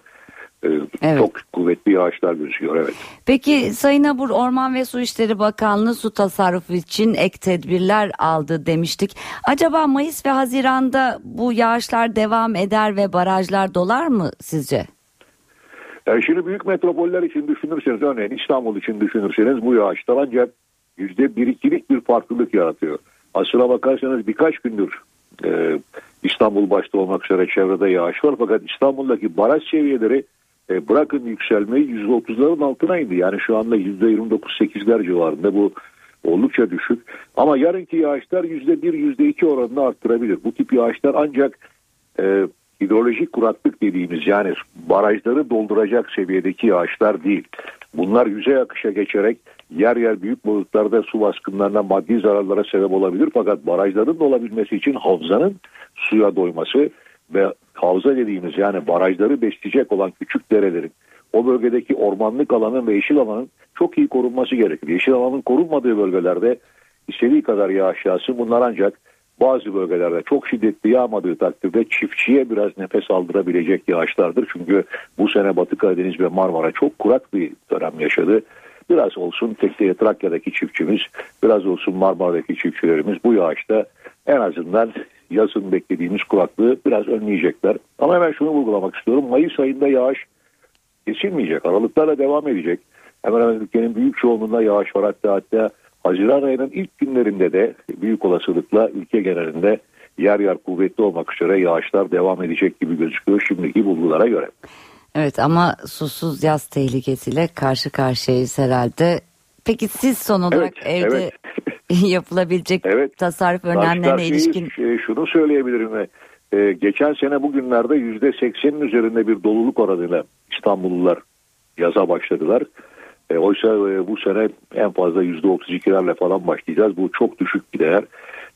Ee, evet. Çok kuvvetli yağışlar gözüküyor evet. Peki Sayın Abur Orman ve Su İşleri Bakanlığı su tasarrufu için ek tedbirler aldı demiştik. Acaba Mayıs ve Haziran'da bu yağışlar devam eder ve barajlar dolar mı sizce? Yani şimdi büyük metropoller için düşünürseniz örneğin İstanbul için düşünürseniz bu yağışlar ancak yüzde bir ikilik bir farklılık yaratıyor. Aslına bakarsanız birkaç gündür e, İstanbul başta olmak üzere çevrede yağış var fakat İstanbul'daki baraj seviyeleri e, bırakın yükselmeyi %30'ların altına indi. Yani şu anda %29-8'ler civarında bu oldukça düşük. Ama yarınki yağışlar %1, %2 oranını arttırabilir. Bu tip yağışlar ancak e, hidrolojik kuraklık dediğimiz yani barajları dolduracak seviyedeki yağışlar değil. Bunlar yüzey akışa geçerek yer yer büyük boyutlarda su baskınlarına maddi zararlara sebep olabilir. Fakat barajların da olabilmesi için havzanın suya doyması ve havza dediğimiz yani barajları besleyecek olan küçük derelerin o bölgedeki ormanlık alanın ve yeşil alanın çok iyi korunması gerekir. Yeşil alanın korunmadığı bölgelerde istediği kadar yağış yağsın bunlar ancak bazı bölgelerde çok şiddetli yağmadığı takdirde çiftçiye biraz nefes aldırabilecek yağışlardır. Çünkü bu sene Batı Karadeniz ve Marmara çok kurak bir dönem yaşadı. Biraz olsun Tekne Trakya'daki çiftçimiz, biraz olsun Marmara'daki çiftçilerimiz bu yağışta en azından yazın beklediğimiz kuraklığı biraz önleyecekler. Ama hemen şunu vurgulamak istiyorum. Mayıs ayında yağış kesilmeyecek. Aralıklarla devam edecek. Hemen hemen ülkenin büyük çoğunluğunda yağış var. Hatta hatta Haziran ayının ilk günlerinde de büyük olasılıkla ülke genelinde yer yer kuvvetli olmak üzere yağışlar devam edecek gibi gözüküyor şimdiki bulgulara göre. Evet ama susuz yaz tehlikesiyle karşı karşıyayız herhalde. Peki siz son olarak Evet, evde evet. yapılabilecek Evet. tasarruf önlemlerine ilişkin Ş- Şunu söyleyebilirim. e, geçen sene bugünlerde yüzde seksenin üzerinde bir doluluk oranıyla İstanbullular yaza başladılar. E, oysa e, bu sene en fazla yüzde otuz ikilerle falan başlayacağız. Bu çok düşük bir değer.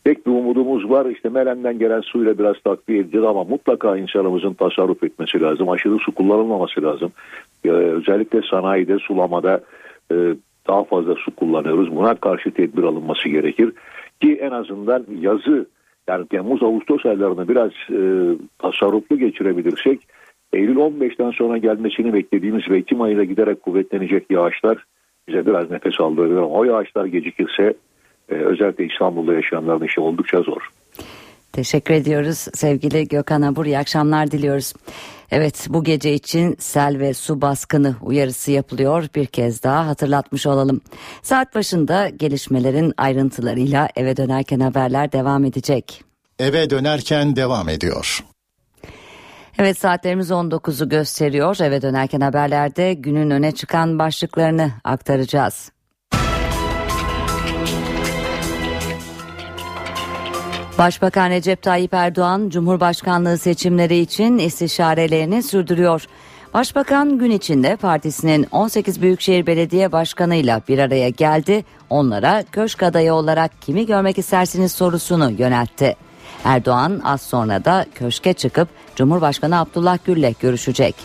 Tek bir umudumuz var. İşte Melen'den gelen suyla biraz takviye edeceğiz ama mutlaka insanımızın tasarruf etmesi lazım. Aşırı su kullanılmaması lazım. E, özellikle sanayide, sulamada e, daha fazla su kullanıyoruz. Buna karşı tedbir alınması gerekir. Ki en azından yazı yani Temmuz Ağustos aylarını biraz e, tasarruflu geçirebilirsek Eylül 15'ten sonra gelmesini beklediğimiz ve Ekim ayına giderek kuvvetlenecek yağışlar bize biraz nefes aldırıyor. O yağışlar gecikirse e, özellikle İstanbul'da yaşayanların işi oldukça zor. Teşekkür ediyoruz sevgili Gökhan Abur. İyi akşamlar diliyoruz. Evet bu gece için sel ve su baskını uyarısı yapılıyor. Bir kez daha hatırlatmış olalım. Saat başında gelişmelerin ayrıntılarıyla eve dönerken haberler devam edecek. Eve dönerken devam ediyor. Evet saatlerimiz 19'u gösteriyor. Eve dönerken haberlerde günün öne çıkan başlıklarını aktaracağız. Başbakan Recep Tayyip Erdoğan Cumhurbaşkanlığı seçimleri için istişarelerini sürdürüyor. Başbakan gün içinde partisinin 18 Büyükşehir Belediye Başkanı'yla bir araya geldi. Onlara köşk adayı olarak kimi görmek istersiniz sorusunu yöneltti. Erdoğan az sonra da köşke çıkıp Cumhurbaşkanı Abdullah Gül'le görüşecek.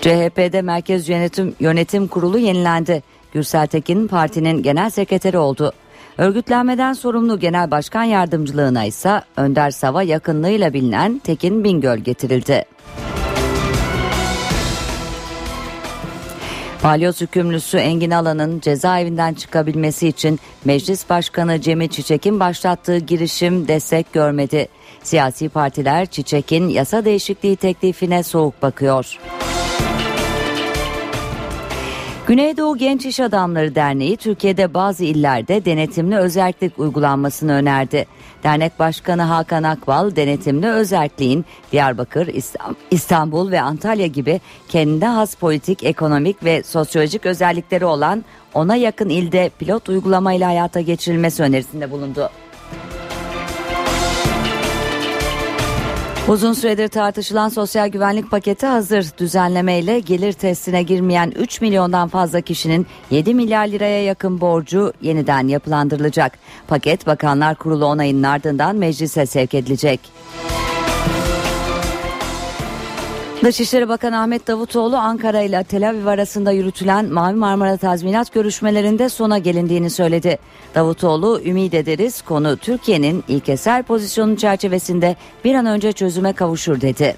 CHP'de Merkez Yönetim, Yönetim Kurulu yenilendi. Gürsel Tekin partinin genel sekreteri oldu. Örgütlenmeden sorumlu genel başkan yardımcılığına ise Önder Sava yakınlığıyla bilinen Tekin Bingöl getirildi. Balyoz hükümlüsü Engin Alan'ın cezaevinden çıkabilmesi için Meclis Başkanı Cemil Çiçek'in başlattığı girişim destek görmedi. Siyasi partiler Çiçek'in yasa değişikliği teklifine soğuk bakıyor. Güneydoğu Genç İş Adamları Derneği Türkiye'de bazı illerde denetimli özerklik uygulanmasını önerdi. Dernek Başkanı Hakan Akbal denetimli özerkliğin Diyarbakır, İstanbul ve Antalya gibi kendine has politik, ekonomik ve sosyolojik özellikleri olan ona yakın ilde pilot uygulamayla hayata geçirilmesi önerisinde bulundu. Uzun süredir tartışılan sosyal güvenlik paketi hazır. Düzenlemeyle gelir testine girmeyen 3 milyondan fazla kişinin 7 milyar liraya yakın borcu yeniden yapılandırılacak. Paket Bakanlar Kurulu onayının ardından meclise sevk edilecek. Dışişleri Bakanı Ahmet Davutoğlu Ankara ile Tel Aviv arasında yürütülen Mavi Marmara tazminat görüşmelerinde sona gelindiğini söyledi. Davutoğlu ümit ederiz konu Türkiye'nin ilkesel pozisyonu çerçevesinde bir an önce çözüme kavuşur dedi.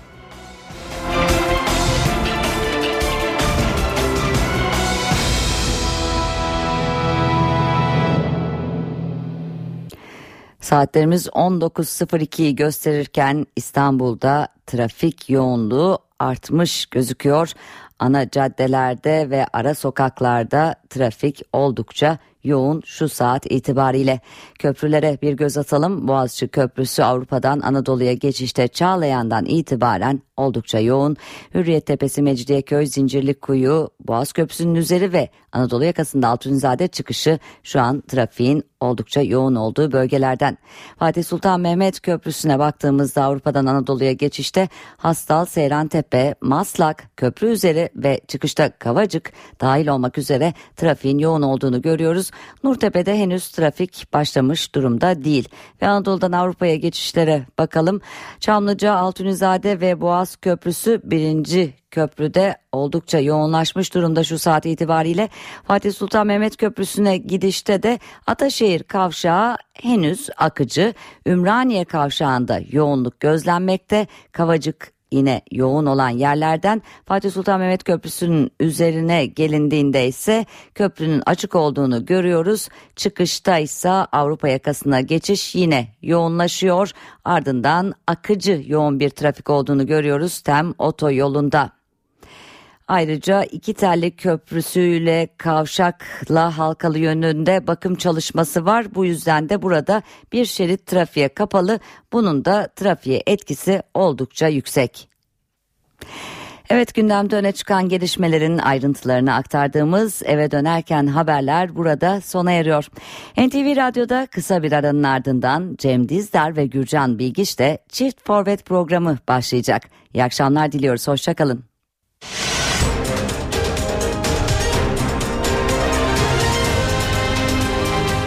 Saatlerimiz 19.02'yi gösterirken İstanbul'da trafik yoğunluğu artmış gözüküyor. Ana caddelerde ve ara sokaklarda trafik oldukça yoğun şu saat itibariyle. Köprülere bir göz atalım. Boğaziçi Köprüsü Avrupa'dan Anadolu'ya geçişte Çağlayan'dan itibaren oldukça yoğun. Hürriyet Tepesi, Mecidiyeköy, Zincirlikuyu, Boğaz Köprüsü'nün üzeri ve Anadolu yakasında Altunizade çıkışı şu an trafiğin oldukça yoğun olduğu bölgelerden. Fatih Sultan Mehmet Köprüsü'ne baktığımızda Avrupa'dan Anadolu'ya geçişte Hastal, Seyrantepe, Maslak, köprü üzeri ve çıkışta Kavacık dahil olmak üzere trafiğin yoğun olduğunu görüyoruz. Nurtepe'de henüz trafik başlamış durumda değil. Ve Anadolu'dan Avrupa'ya geçişlere bakalım. Çamlıca, Altunizade ve Boğaz Köprüsü birinci köprüde oldukça yoğunlaşmış durumda şu saat itibariyle. Fatih Sultan Mehmet Köprüsü'ne gidişte de Ataşehir kavşağı henüz akıcı. Ümraniye kavşağında yoğunluk gözlenmekte. Kavacık yine yoğun olan yerlerden Fatih Sultan Mehmet Köprüsü'nün üzerine gelindiğinde ise köprünün açık olduğunu görüyoruz. Çıkışta ise Avrupa yakasına geçiş yine yoğunlaşıyor. Ardından akıcı yoğun bir trafik olduğunu görüyoruz Tem otoyolunda. Ayrıca iki telli köprüsüyle kavşakla halkalı yönünde bakım çalışması var. Bu yüzden de burada bir şerit trafiğe kapalı. Bunun da trafiğe etkisi oldukça yüksek. Evet gündemde öne çıkan gelişmelerin ayrıntılarını aktardığımız eve dönerken haberler burada sona eriyor. NTV Radyo'da kısa bir aranın ardından Cem Dizdar ve Gürcan Bilgiç de Çift Forvet programı başlayacak. İyi akşamlar diliyoruz, hoşçakalın.